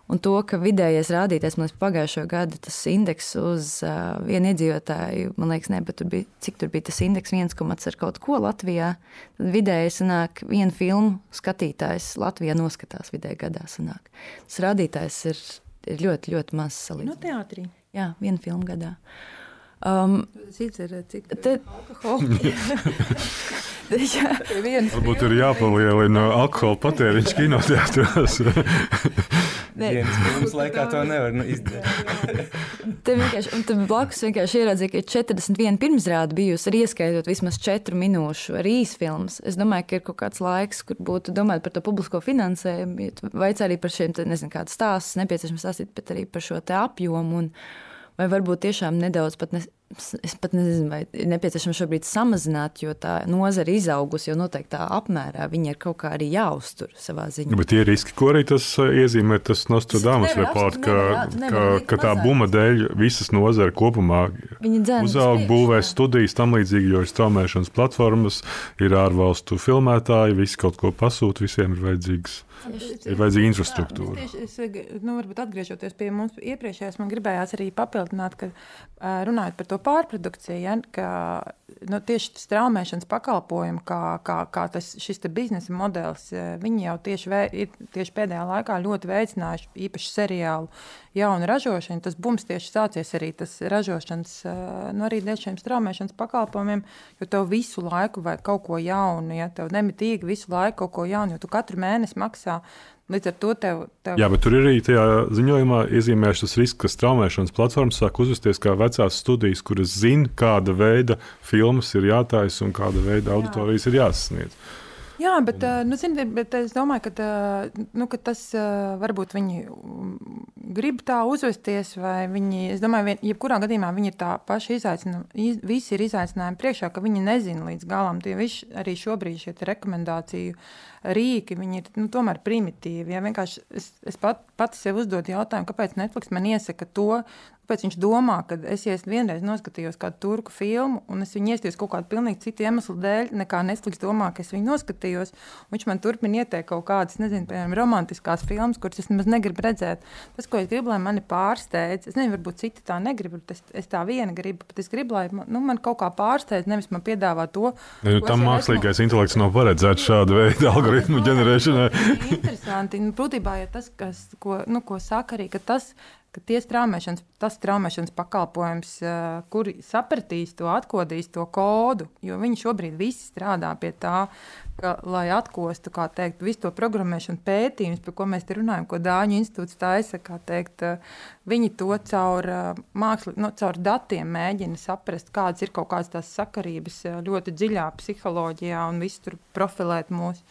Uh, Un to, ka vidējais rādītājs liekas, pagājušo gadu tas indeks uz uh, vienu iedzīvotāju, man liekas, ne, bet tur bija, cik tur bija tas indeks, viens komats ar kaut ko Latvijā. Tad vidēji sanāk, viena filmu skatītājs Latvijā noskatās vidēji gadā. Sanāk. Tas rādītājs ir, ir ļoti, ļoti mazs salīdzinājums. No teātrī? Jā, viena filma gadā. Um, ir cik te... alkohola. Jā. Varbūt ir jāpalielina alkohola patēriņš kinoteātros. Dienas filmas laikā to nevar nu, izdarīt. Te vienkārši, un blakus vienkārši ieraudzīja, ka ir 41 pirmsrāde bijusi, arī ieskaitot vismaz 4 minūšu ar īsfilmas. Es domāju, ka ir kaut kāds laiks, kur būtu domāt par to publisko finansējumu, vai arī par šiem, nezinu, kādu stāstu nepieciešams stāstīt, bet arī par šo te apjomu. Un, vai varbūt tiešām nedaudz pat ne, es pat nezinu, vai ir nepieciešams šobrīd samazināt, jo tā nozara ir izaugusi jau noteiktā apmērā. Viņi ir kaut kā arī jāuztur savā ziņā. Bet tie riski, ko arī tas uh, iezīmē, tas Nostradamus reports, ka, ka, ka tā buma dēļ visas nozara kopumā uzaug, būvē studijas tam līdzīgi, jo ir straumēšanas platformas, ir ārvalstu filmētāji, visi kaut ko pasūta, visiem ir vajadzīgs. Ir vajadzīga infrastruktūra. Jā, es, es, nu, varbūt atgriežoties pie mums iepriekšējās, man gribējās arī papildināt, ka runājot par to pārprodukciju, ja, ka nu, tieši straumēšanas pakalpojumu, kā, kā, kā tas, šis biznesa modelis, viņi jau tieši, vē, ir tieši pēdējā laikā ļoti veicinājuši īpaši seriālu jaunu ražošanu. Tas bums tieši sācies arī tas ražošanas, nu, arī dēļ šiem straumēšanas pakalpojumiem, jo tev visu laiku vajag kaut ko jaunu, ja tev nemitīgi visu laiku kaut ko jaunu, jo tu katru mēnesi maksā. Līdz ar to tev, tev... Jā, bet tur ir arī tajā ziņojumā iezīmēts tas risks, ka straumēšanas platformas sāk uzvesties kā vecās studijas, kuras zina, kāda veida filmas ir jātaisa un kāda veida auditorijas Jā. ir jāsasniedz. Jā, bet, nu, zini, bet es domāju, ka, nu, ka tas varbūt viņi grib tā uzvesties, vai viņi, es domāju, jebkurā gadījumā viņi ir tā paši izaicinājumi, visi ir izaicinājumi priekšā, ka viņi nezina līdz galam. Tie visi arī šobrīd šie rekomendāciju rīki, viņi ir nu, tomēr primitīvi. Ja? Vienkārši es, es pat, pati sev uzdodu jautājumu, kāpēc Netflix man iesaka to, Kāpēc viņš domā, ka es ja vienreiz noskatījos kādu turku filmu, un es viņu iestījos kaut kādu pilnīgi citu iemeslu dēļ, nekā Netflix domā, ka es viņu noskatījos. Viņš man turpina ieteikt kaut kādas, nezinu, piemēram, romantiskās filmas, kuras es nemaz negribu redzēt. Tas, ko es gribu, lai mani pārsteidz, es nezinu, varbūt citi tā negrib, bet es, es tā viena gribu, bet es gribu, lai man, nu, man kaut kā pārsteidz, nevis man piedāvā to. Ne, nu, tam mākslīgais esmu... intelekts nav paredzēts šādu veidu algoritmu ģenerēšanai. Interesanti. Nu, būtībā, ja tas, kas, ko, nu, ko saka arī, ka tas, ka tie straumēšanas, tas straumēšanas pakalpojums, eh, kuri sapratīs to, atkodīs to kodu, jo viņi šobrīd visi strādā pie tā, ka, lai atkostu teikt, visu to programmēšanu pētījumus, par ko mēs te runājam, ko Dāņu institūts taisa, teikt, eh, viņi to caur, eh, māksli, no, caur datiem mēģina saprast, kādas ir kaut kādas tās sakarības ļoti dziļā psiholoģijā un visu tur profilēt mūsu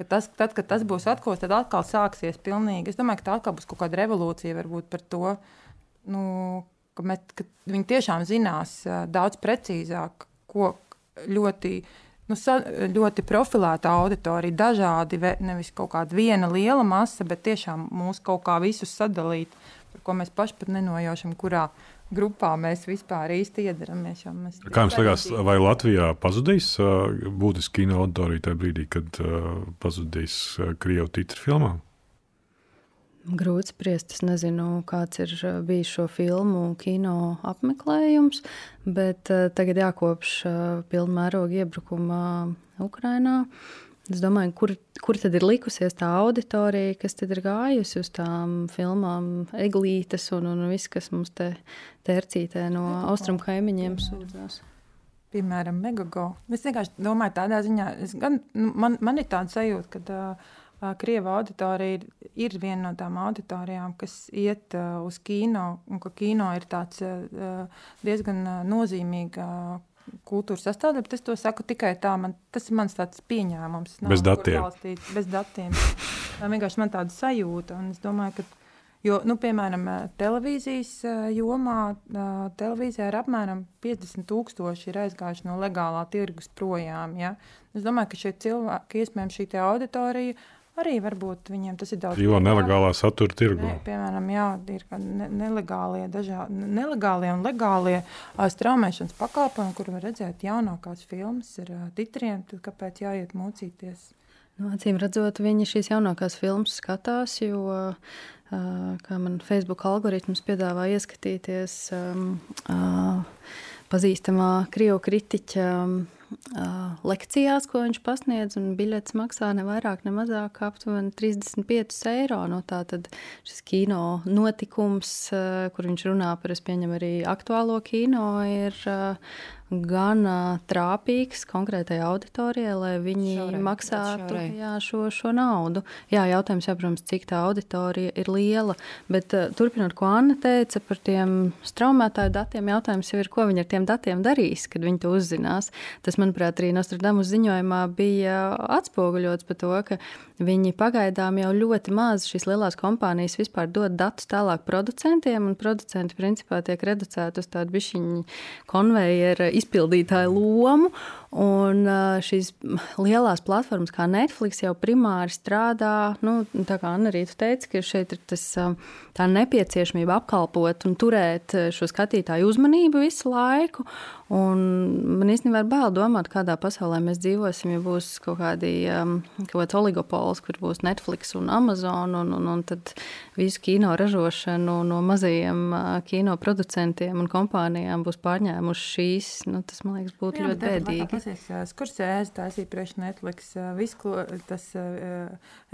ka tas, tad, kad tas būs atklāts, tad atkal sāksies pilnīgi. Es domāju, ka tā atkal būs kaut kāda revolūcija varbūt par to, nu, ka, mēs, ka viņi tiešām zinās daudz precīzāk, ko ļoti. Nu, ļoti profilēta auditorija, dažādi, nevis kaut kāda viena liela masa, bet tiešām mūs kaut kā visus sadalīt, par ko mēs paši pat nenojaušam, kurā grupā mēs vispār īsti iedaramies. Kā jums liekas, vai Latvijā pazudīs uh, būtiski kino auditorija tajā brīdī, kad uh, pazudīs uh, krievu titru filmām? Grūti spriest. Es nezinu, kāds ir bijis šo filmu kino apmeklējums, bet tagad jākopš pilnā mēroga iebrukuma Ukrajinā. Es domāju, kur, kur tad ir likusies tā auditorija, kas tad ir gājusi uz tām filmām, eglītes un, un viss, kas mums te tercītē no austrumu kaimiņiem sūdzās. Piemēram, Megago. Es vienkārši domāju, tādā ziņā, gan, nu, man, man ir tāda sajūta, ka uh, Krieva auditorija ir, ir viena no tām auditorijām, kas iet uh, uz kino, un ka kino ir tāds uh, diezgan nozīmīgs kultūras sastāvdaļa, bet es to saku tikai tā, man, tas ir mans tāds pieņēmums. Nav, bez datiem. Balstīts, bez datiem. Tā vienkārši man tāda sajūta, un es domāju, ka, jo, nu, piemēram, televīzijas jomā, televīzijā ir apmēram 50 tūkstoši ir aizgājuši no legālā tirgus projām, ja? Es domāju, ka šie cilvēki, iespējams, šī auditorija Arī varbūt viņiem tas ir daudz. Jo nelegālā satura tirgu. Ne, piemēram, jā, ir ne, nelegālie, dažā, nelegālie un legālie straumēšanas pakalpojumi, kur var redzēt jaunākās filmas ar titriem, tad kāpēc jāiet mocīties? Nu, acīm redzot, viņi šīs jaunākās filmas skatās, jo, kā man Facebook algoritms piedāvā ieskatīties um, uh, pazīstamā krievu kritiķa um, lekcijās, ko viņš pasniedz, un biļets maksā ne vairāk, ne mazāk, aptuveni 35 eiro. No tā tad šis kino notikums, kur viņš runā par, es pieņemu, arī aktuālo kino, ir gan trāpīgs konkrētai auditorijai, lai viņi šaurai, maksātu jā, šo, šo naudu. Jā, jautājums, jā, protams, cik tā auditorija ir liela, bet turpinot, ko Anna teica par tiem straumētāju datiem, jautājums jau ir, ko viņi ar tiem datiem darīs, kad viņi to uzzinās. Tas, manuprāt, arī Nostradamus ziņojumā bija atspoguļots par to, ka viņi pagaidām jau ļoti maz šīs lielās kompānijas vispār dod datus tālāk producentiem, un producenti principā tiek reducēti uz tādu bišķiņu konvejeru izpildītāju lomu. Un šīs lielās platformas, kā Netflix, jau primāri strādā, nu, tā kā Anna Rīta teica, ka šeit ir tas, tā nepieciešamība apkalpot un turēt šo skatītāju uzmanību visu laiku. Un man īstenībā ir bail domāt, kādā pasaulē mēs dzīvosim, ja būs kaut kādi kaut kāds oligopols, kur būs Netflix un Amazon, un, un, un tad visu kino ražošanu no mazajiem kino producentiem un kompānijām būs pārņēmuši šīs. Nu, tas, man liekas, būtu Jā, ļoti bēdīgi klausies, sēž taisīja priekš Netflix, viss tas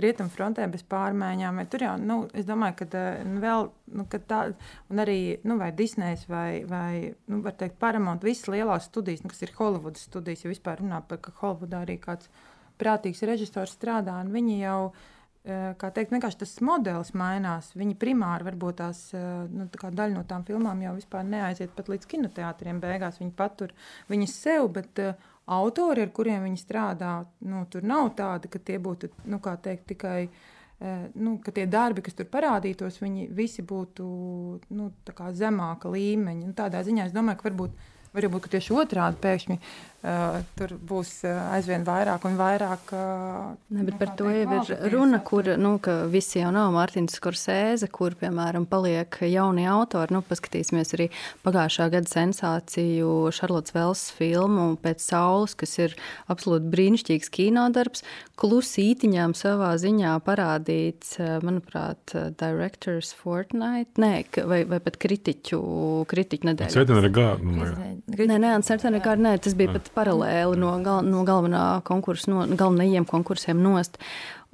rietumu frontē bez pārmaiņām. Tur jau, nu, es domāju, ka nu, vēl, nu, ka tā, un arī, nu, vai Disneys vai, vai, nu, var teikt, Paramount, visas lielās studijas, nu, kas ir Hollywoodas studijas, ja vispār runā par, ka Hollywoodā arī kāds prātīgs režisors strādā, un viņi jau, kā teikt, vienkārši tas modelis mainās. Viņi primāri varbūt tās nu, tā daļa no tām filmām jau vispār neaiziet pat līdz kinoteātriem. Beigās viņi patur viņas sev, bet autori, ar kuriem viņi strādā, nu, tur nav tādi, ka tie būtu nu, teikt, tikai. Eh, nu, ka tie darbi, kas tur parādītos, viņi visi būtu nu, zemāka līmeņa. Nu, tādā ziņā es domāju, ka varbūt, varbūt tieši otrādi pēkšņi Uh, tur būs uh, aizvien vairāk un vairāk. Uh, ne, bet par to jau ir runa, kur nu, visi jau nav Mārtiņš Skorsēze, kur, piemēram, paliek jauni autori. Nu, paskatīsimies arī pagājušā gada sensāciju Šarlotas Vels filmu Pēc saules, kas ir absolūti brīnišķīgs kinodarbs. Klusītiņām savā ziņā parādīts, manuprāt, Directors Fortnite, nē, vai, vai pat kritiķu, kritiķu nedēļa. Certenegā. Nē, nē, Certenegā, nē, tas bija pat paralēli no, gal, no galvenā konkursa, no galvenajiem konkursiem nost.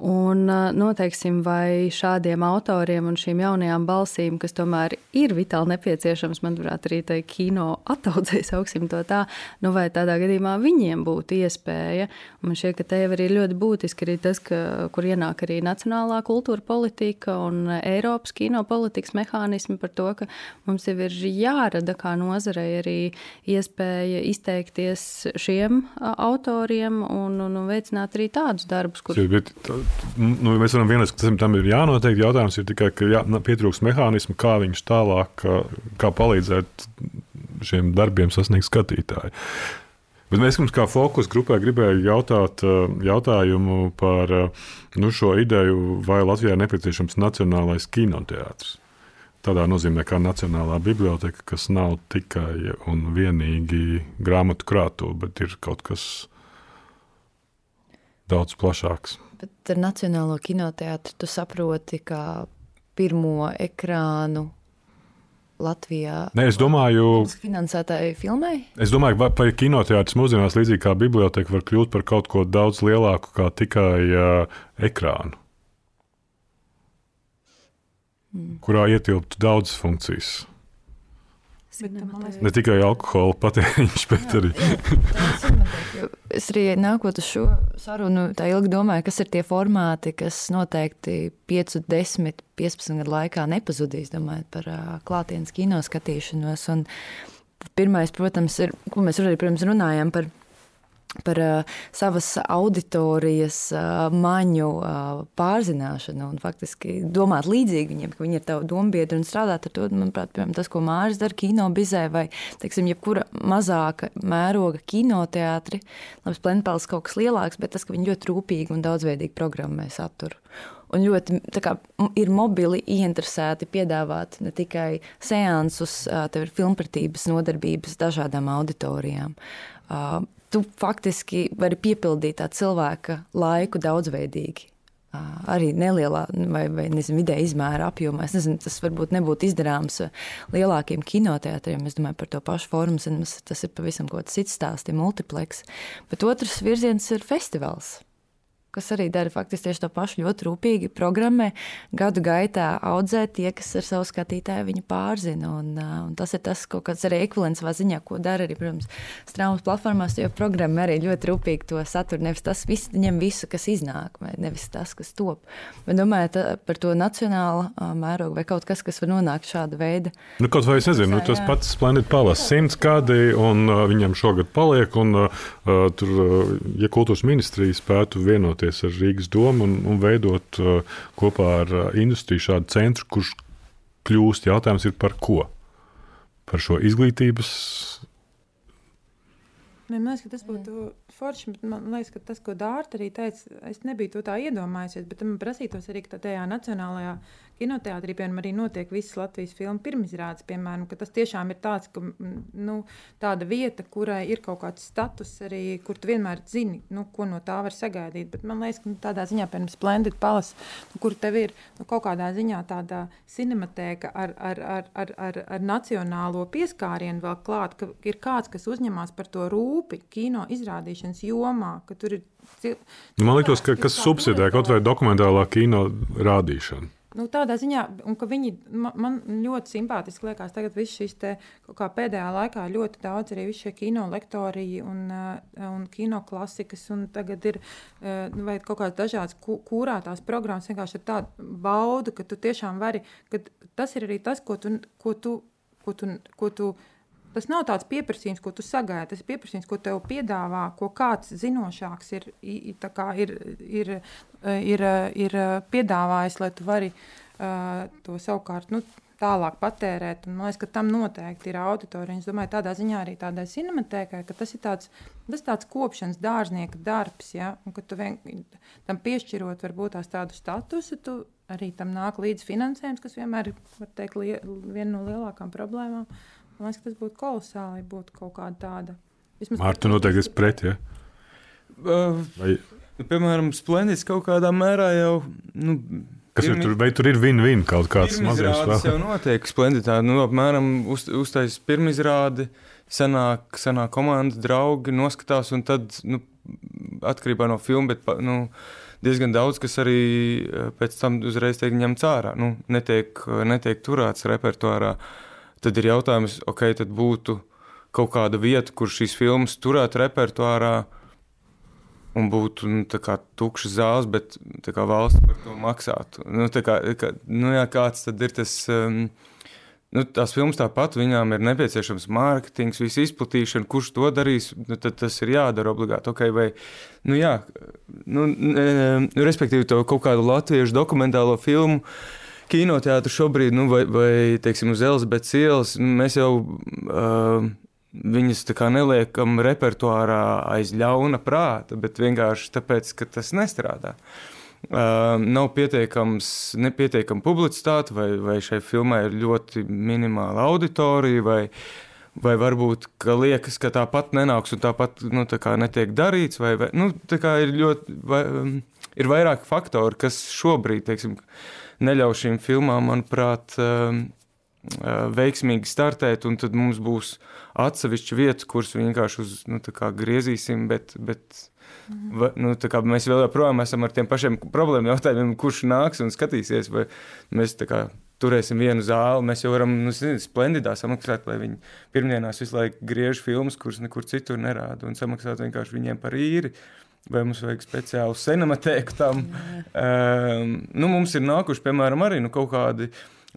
Un noteiksim, vai šādiem autoriem un šīm jaunajām balsīm, kas tomēr ir vitāli nepieciešams, manuprāt, arī tai kino attaudzēs, augsim to tā, nu vai tādā gadījumā viņiem būtu iespēja. Un man šķiet, ka te jau ir ļoti būtiski arī tas, ka, kur ienāk arī nacionālā kultūra politika un Eiropas kino politikas mehānismi par to, ka mums jau ir jārada kā nozarei arī iespēja izteikties šiem autoriem un, un, un veicināt arī tādus darbus, kurus nu, mēs varam vienot, ka tam ir jānotiek. Jautājums ir tikai, ka jā, pietrūks mehānismu, kā viņš tālāk, kā, palīdzēt šiem darbiem sasniegt skatītāju. Bet mēs mums kā fokus grupai gribējām jautāt jautājumu par nu, šo ideju, vai Latvijā ir nepieciešams nacionālais kinoteātris. Tādā nozīmē, kā Nacionālā biblioteka, kas nav tikai un vienīgi grāmatu krātuve, bet ir kaut kas daudz plašāks. Bet ar Nacionālo kinoteātru tu saproti, kā pirmo ekrānu Latvijā. Nē, es domāju, finansētāji filmai. Es domāju, ka vai kinoteātris mūsdienās, līdzīgi kā biblioteka, var kļūt par kaut ko daudz lielāku kā tikai uh, ekrānu, mm. kurā ietilptu daudzas funkcijas. Ne tikai alkohola patēriņš, bet arī. jā, es arī nākot uz šo sarunu, tā ilgi domāju, kas ir tie formāti, kas noteikti 5, 10, 15 gadu laikā nepazudīs, domājot par klātienes kino skatīšanos. Un pirmais, protams, ir, ko mēs arī, protams, runājam par par uh, savas auditorijas uh, maņu uh, pārzināšanu un faktiski domāt līdzīgi viņiem, ka viņi ir tavi dombiedri un strādāt ar to. Manuprāt, piemēram, tas, ko Mārcis dara kino bizē vai, teiksim, jebkura mazāka mēroga kinoteātri, labi, Plenpēls kaut kas lielāks, bet tas, ka viņi ļoti rūpīgi un daudzveidīgi programmē saturu. Un ļoti kā, ir mobili ieinteresēti piedāvāt ne tikai seansus, tev ir filmpratības nodarbības dažādām auditorijām tu faktiski vari piepildīt tā cilvēka laiku daudzveidīgi. Arī nelielā vai, vai nezinu, vidēja izmēra apjomā. Es nezinu, tas varbūt nebūtu izdarāms lielākiem kinoteātriem. Es domāju par to pašu formu, tas ir pavisam kaut kas cits stāsts, multipleks. Bet otrs virziens ir festivāls. Kas arī dara faktiski tieši to pašu ļoti rūpīgi, programmē, gadu gaitā audzē tie, kas ar savu skatītāju viņu pārzina. Un, un tas ir tas, ko kāds arī ekvivalents vai ziņā, ko dara arī, protams, straumas platformās, jo programma arī ļoti rūpīgi to satur. Nevis tas viss ņem visu, kas iznāk, vai nevis tas, kas top. Bet domājot par to nacionālu mērogu vai kaut kas, kas var nonākt šāda veida. Nu, kaut vai es nezinu, nu, tas pats Splendid Palace simts gadi, un uh, viņam šogad paliek, un uh, tur, uh, ja kultūras ministrija spētu vienoties sadarboties ar Rīgas domu un, un veidot uh, kopā ar uh, industriju šādu centru, kurš kļūst jautājums par ko? Par šo izglītības. Man liekas, ka tas būtu forši, bet man liekas, ka tas, ko Dārta arī teica, es nebiju to tā iedomājies, bet man prasītos arī, tajā nacionālajā kinoteātrī, piemēram, arī notiek visas Latvijas filmu pirmizrādes, piemēram, ka tas tiešām ir tāds, ka, nu, tāda vieta, kurai ir kaut kāds status arī, kur tu vienmēr zini, nu, ko no tā var sagaidīt. Bet man liekas, ka nu, tādā ziņā, piemēram, Splendid Palace, nu, kur tev ir nu, kaut kādā ziņā tāda cinematēka ar, ar, ar, ar, ar, ar nacionālo pieskārienu vēl klāt, ka ir kāds, kas uzņemās par to rūpi kino izrādīšanas jomā, ka tur ir Man liekas, ka kas subsidē kaut vai dokumentālā kino rādīšanu. Nu, tādā ziņā, ka viņi man, man ļoti simpātiski liekas, tagad viss šis te pēdējā laikā ļoti daudz arī šie kino lektori un, uh, un kino klasikas, un tagad ir uh, vai kaut kādas dažādas kūrātās programmas, vienkārši ir tāda bauda, ka tu tiešām vari, ka tas ir arī tas, ko tu, ko tu, ko tu, ko tu Tas nav tāds pieprasījums, ko tu sagaidi. Tas ir pieprasījums, ko tev piedāvā, ko kāds zinošāks ir, ir, ir, ir, ir piedāvājis, lai tu vari uh, to savukārt nu, tālāk patērēt. Un, man liekas, ka tam noteikti ir auditorija. Es domāju, tādā ziņā arī tādai cinematēkai, ka tas ir tāds, tas tāds kopšanas dārznieka darbs, ja? un ka tu vien, tam piešķirot varbūt tādu statusu, tu arī tam nāk līdz finansējums, kas vienmēr ir, teikt, li, viena no lielākām problēmām. Man liekas, tas būtu kolosāli, būtu kaut kāda tāda. Mārta noteikti ir pret, ja? Uh, vai... Piemēram, Splendis kaut kādā mērā jau. Nu, Kas Pirmi... tur, vai tur ir win-win kaut kāds mazs spēks? jau notiek Splendidā. Nu, apmēram uz, uztais pirmizrādi, sanāk, sanāk komanda, draugi, noskatās, un tad, nu, atkarībā no filma, bet, nu, diezgan daudz, kas arī pēc tam uzreiz tiek ņemts ārā, nu, netiek, netiek turēts repertuārā. Uh, tad ir jautājums, ok, tad būtu kaut kāda vieta, kur šīs filmas turētu repertuārā un būtu nu, tukšas zāles, bet kā, valsts par to maksātu. Nu, kā, kā, nu, jā, kāds tad ir tas? Um, Nu, tās filmas tāpat, viņām ir nepieciešams mārketings, visa izplatīšana, kurš to darīs. Nu, tad tas ir jādara obligāti. Okay, vai, nu, jā, nu, respektīvi, to kaut kādu latviešu dokumentālo filmu kinoteātris šobrīd, nu, vai, vai teiksim, uz Elizabetes ielas, mēs jau uh, viņas neliekam repertuārā aiz ļauna prāta, bet vienkārši tāpēc, ka tas nestrādā. Uh, nav nepietiekama publicitāte, vai, vai šai filmai ir ļoti minimāla auditorija, vai, vai varbūt ka liekas, ka tāpat nenāks un tāpat nu, tā netiek darīts. Vai, vai, nu, ir ļoti vai, um, ir vairāk faktori, kas šobrīd, teiksim, uh, neļauj šīm filmām, manuprāt, um, uh, veiksmīgi startēt, un tad mums būs atsevišķa vieta, kuras vienkārši uz, nu, griezīsim, bet, bet Va, nu, mēs joprojām esam ar tiem pašiem problēmu jautājumiem, kurš nāks un skatīsies. Mēs kā, turēsim vienu zāli, mēs jau varam nu, splendidā samaksāt, lai viņi pirmdienās visu laiku griež filmas, kuras nekur citur nerāda, un samaksāt vienkārši viņiem par īri. Uh, vai mums vajag speciālu cinematēku tam. Um, nu, mums ir nākuši, piemēram, arī nu, kaut kādi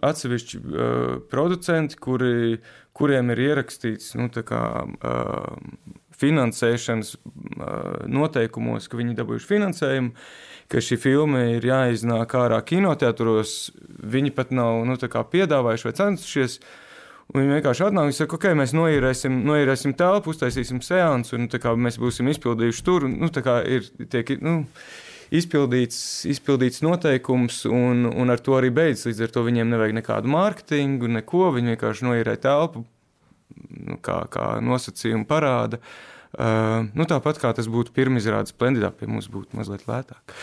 atsevišķi uh, producenti, kuri, kuriem ir ierakstīts nu, kā, uh, finansēšanas uh, noteikumos, ka viņi dabūjuši finansējumu. Ka šī filma ir jāiznāk ārā kinoteātros. Viņi pat nav nu, piedāvājuši vai centušies uh, Un viņi vienkārši atnāk un saka, ok, mēs noīrēsim, noīrēsim telpu, uztaisīsim seansu, un kā, mēs būsim izpildījuši tur. Nu, ir tiek, nu, izpildīts, izpildīts noteikums, un, un ar to arī beidzas. Līdz ar to viņiem nevajag nekādu mārketingu, neko. Viņi vienkārši noīrē telpu, nu, kā, kā nosacījumu parāda. Uh, nu, tāpat kā tas būtu pirmizrādes splendidā, pie mums būtu mazliet lētāk.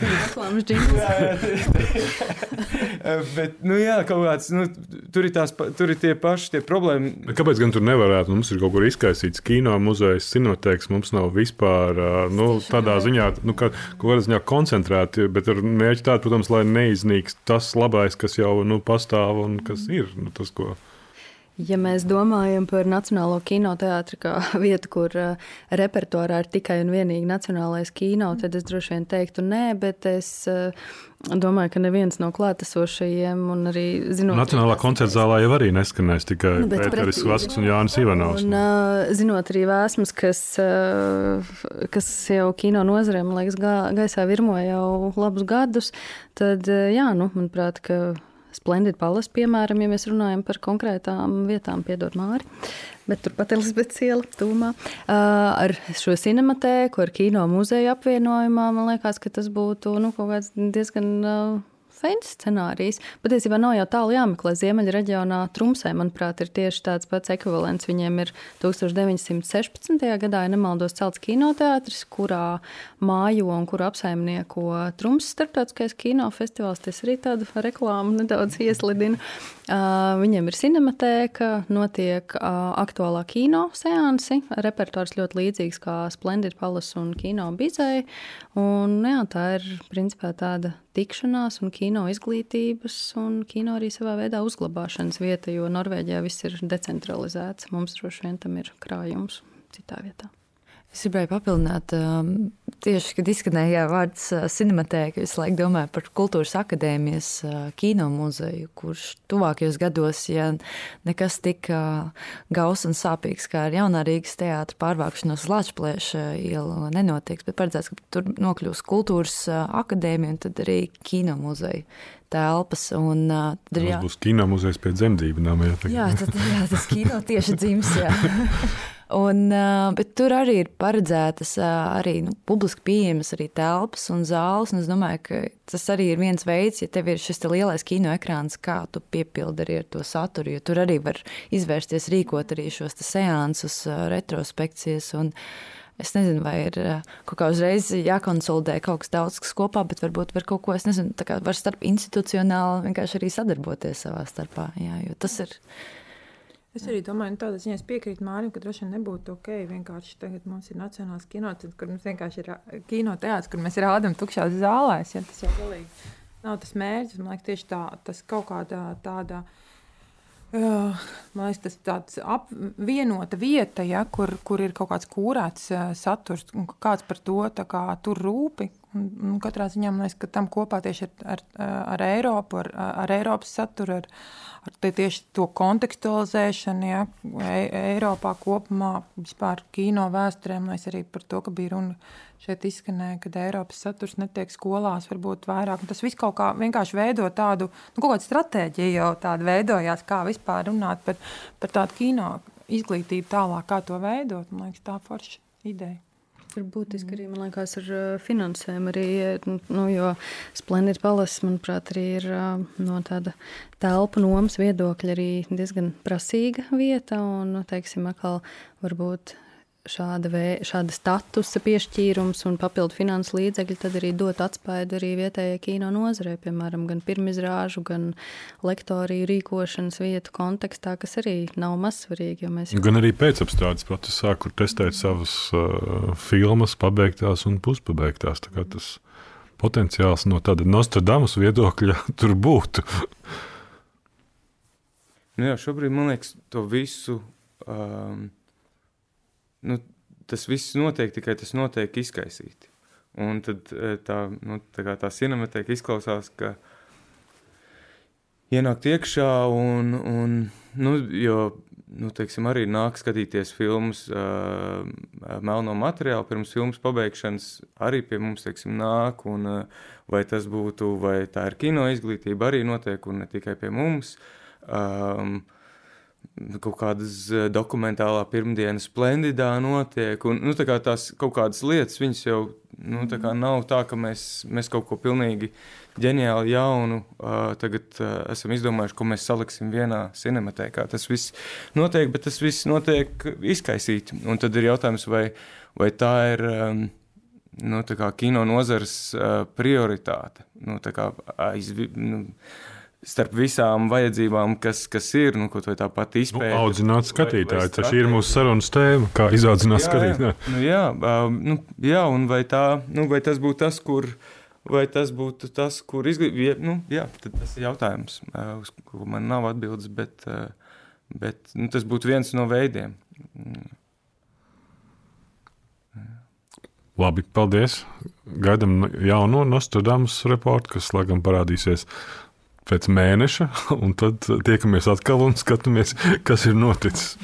Reklāmas džingls. Bet, nu jā, kaut kāds, nu, tur, ir tās, tur ir tie paši tie problēma. Kāpēc gan tur nevarētu? Mums ir kaut kur izkaisīts kino muzejs, cinotēks, mums nav vispār nu, tādā ziņā, nu, ka kaut kādā ziņā koncentrēti, bet ar mērķi tādu, protams, lai neiznīkst tas labais, kas jau nu, pastāv un kas ir nu, tas, ko. Ja mēs domājam par Nacionālo kinoteātri kā vietu, kur uh, repertuārā ir tikai un vienīgi nacionālais kino, tad es droši vien teiktu nē, bet es uh, domāju, ka neviens no klātesošajiem un arī zinot. Nacionālā koncerta zālē jau arī neskanēs tikai nu, Pēteris Vasks un Jānis Ivanovs. Un, uh, zinot arī vēsmas, kas, kas jau kino nozarē, man liekas, gaisā virmo jau labus gadus, tad, jā, nu, manuprāt, ka Splendid Palace, piemēram, ja mēs runājam par konkrētām vietām, piedod Māri, bet turpat Elizabetes iela tūmā. Ar šo cinematēku, ar kino muzeju apvienojumā, man liekas, ka tas būtu nu, kaut kāds diezgan feins scenārijs. Patiesībā nav jau tālu jāmeklē. Ziemeļa reģionā Trumsē, manuprāt, ir tieši tāds pats ekvivalents. Viņiem ir 1916. gadā, ja nemaldos, celts kinoteātris, kurā mājo un kur apsaimnieko Trumsas starptautiskais kinofestivāls. Tas arī tādu reklāmu nedaudz ieslidina. Viņiem ir cinematēka, notiek aktuālā kino seansi. Repertuārs ļoti līdzīgs kā Splendid Palace un Kino Bizē. Un, jā, tā ir principā tāda tikšanās un kino izglītības un kino arī savā veidā uzglabāšanas vieta, jo Norvēģijā viss ir decentralizēts. Mums droši vien tam ir krājums citā vietā. Es gribēju papildināt, um, tieši kad izskanēja vārds cinematēka, es laikam domāju par kultūras akadēmijas kino muzeju, kurš tuvākajos gados, ja nekas tik gauss un sāpīgs kā ar jaunā Rīgas teātra pārvākšanos Lačplēša ielu nenotiks, bet paredzēts, ka tur nokļūs kultūras akadēmija un tad arī kino muzeja telpas. Un, uh, tad jā... būs kino muzejs pie dzemdībām. Jā, jā, tad, jā, tas kino tieši dzims. Un, bet tur arī ir paredzētas arī nu, publiski pieejamas arī telpas un zāles. Un es domāju, ka tas arī ir viens veids, ja tev ir šis te lielais kinoekrāns, kā tu piepildi arī ar to saturu. Jo tur arī var izvērsties, rīkot arī šos seansus, retrospekcijas. Un, Es nezinu, vai ir kaut kā uzreiz jākonsolidē kaut kas daudz kas kopā, bet varbūt var kaut ko, es nezinu, tā kā var starp institucionāli vienkārši arī sadarboties savā starpā. Jā, jo tas ir Es arī domāju, ka nu, tādā ziņā piekrītu Mārim, ka droši vien nebūtu ok. Vienkārši tagad mums ir nacionāls kinotēātris, kur mums vienkārši ir kinoteātris, kur mēs rādām tukšās zālēs. Ja, tas jau galīgi nav tas mērķis. Man liekas, tieši tā, tas kaut kādā tādā. Uh, man liekas, tas tāds apvienota vieta, ja, kur, kur ir kaut kāds kūrēts uh, saturs, un kāds par to kā, tur rūpi. Un, un katrā ziņā man liekas, ka tam kopā tieši ar, ar, ar Eiropu, ar, ar Eiropas saturu, ar, ar tieši to kontekstualizēšanu, ja, e Eiropā kopumā, vispār kino vēsturē, man liekas, arī par to, ka bija runa šeit izskanēja, ka Eiropas saturs netiek skolās, varbūt vairāk. Un tas viss kaut kā vienkārši veido tādu, nu, kaut kādu stratēģiju jau tādu veidojās, kā vispār runāt par, par tādu kino izglītību tālāk, kā to veidot. Man liekas, tā forša ideja. Ir būtiski arī liekas, ar finansēm. Arī, nu, jo Splendid Palace, manuprāt, arī ir no tāda telpu nomas viedokļa arī diezgan prasīga vieta. Un, nu, teiksim, atkal varbūt šāda, vē, šāda statusa piešķīrums un papildu finanses līdzekļi tad arī dot atspēju arī vietējai kino nozarei, piemēram, gan pirmizrāžu, gan lektoriju rīkošanas vietu kontekstā, kas arī nav mazsvarīgi. Mēs... Gan arī pēcapstādes procesā, kur testēt savas uh, filmas, pabeigtās un puspabeigtās. Tas potenciāls no tāda Nostradamus viedokļa tur būtu. nu jā, šobrīd man liekas, to visu. Um, nu, tas viss notiek tikai tas notiek izkaisīti. Un tad e, tā, nu, tā, tā cinematēka izklausās, ka ienākt iekšā un, un nu, jo, nu, teiksim, arī nāk skatīties filmas uh, melno materiālu pirms filmas pabeigšanas, arī pie mums, teiksim, nāk, un uh, vai tas būtu, vai tā ir kino izglītība arī notiek, un ne tikai pie mums. Um, kaut kādas dokumentālā pirmdienas splendidā notiek. Un, nu, tā tās kaut kādas lietas, viņas jau nu, tā nav tā, ka mēs, mēs kaut ko pilnīgi ģeniāli jaunu uh, tagad uh, esam izdomājuši, ko mēs saliksim vienā cinematēkā. Tas viss notiek, bet tas viss notiek izkaisīti. Un tad ir jautājums, vai, vai tā ir. Um, nu, kino nozares uh, prioritāte. Nu, kā, aiz, nu, starp visām vajadzībām, kas, kas ir, nu, kaut vai tā pati izpēta. Nu, audzināt skatītāju, tas ir mūsu sarunas tēma, kā izaudzināt skatītāju. Jā, nu, jā, uh, nu, jā, un vai, tā, nu, vai tas būtu tas, kur, vai tas būtu tas, kur izglītīt, nu, jā, tas ir jautājums, uh, uz ko man nav atbildes, bet, uh, bet nu, tas būtu viens no veidiem. Labi, paldies. Gaidām jaunu Nostradamus reportu, kas laikam parādīsies pēc mēneša, un tad tiekamies atkal un skatāmies, kas ir noticis.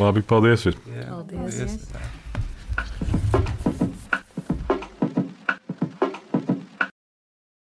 Labi, paldies! Jā, paldies! paldies.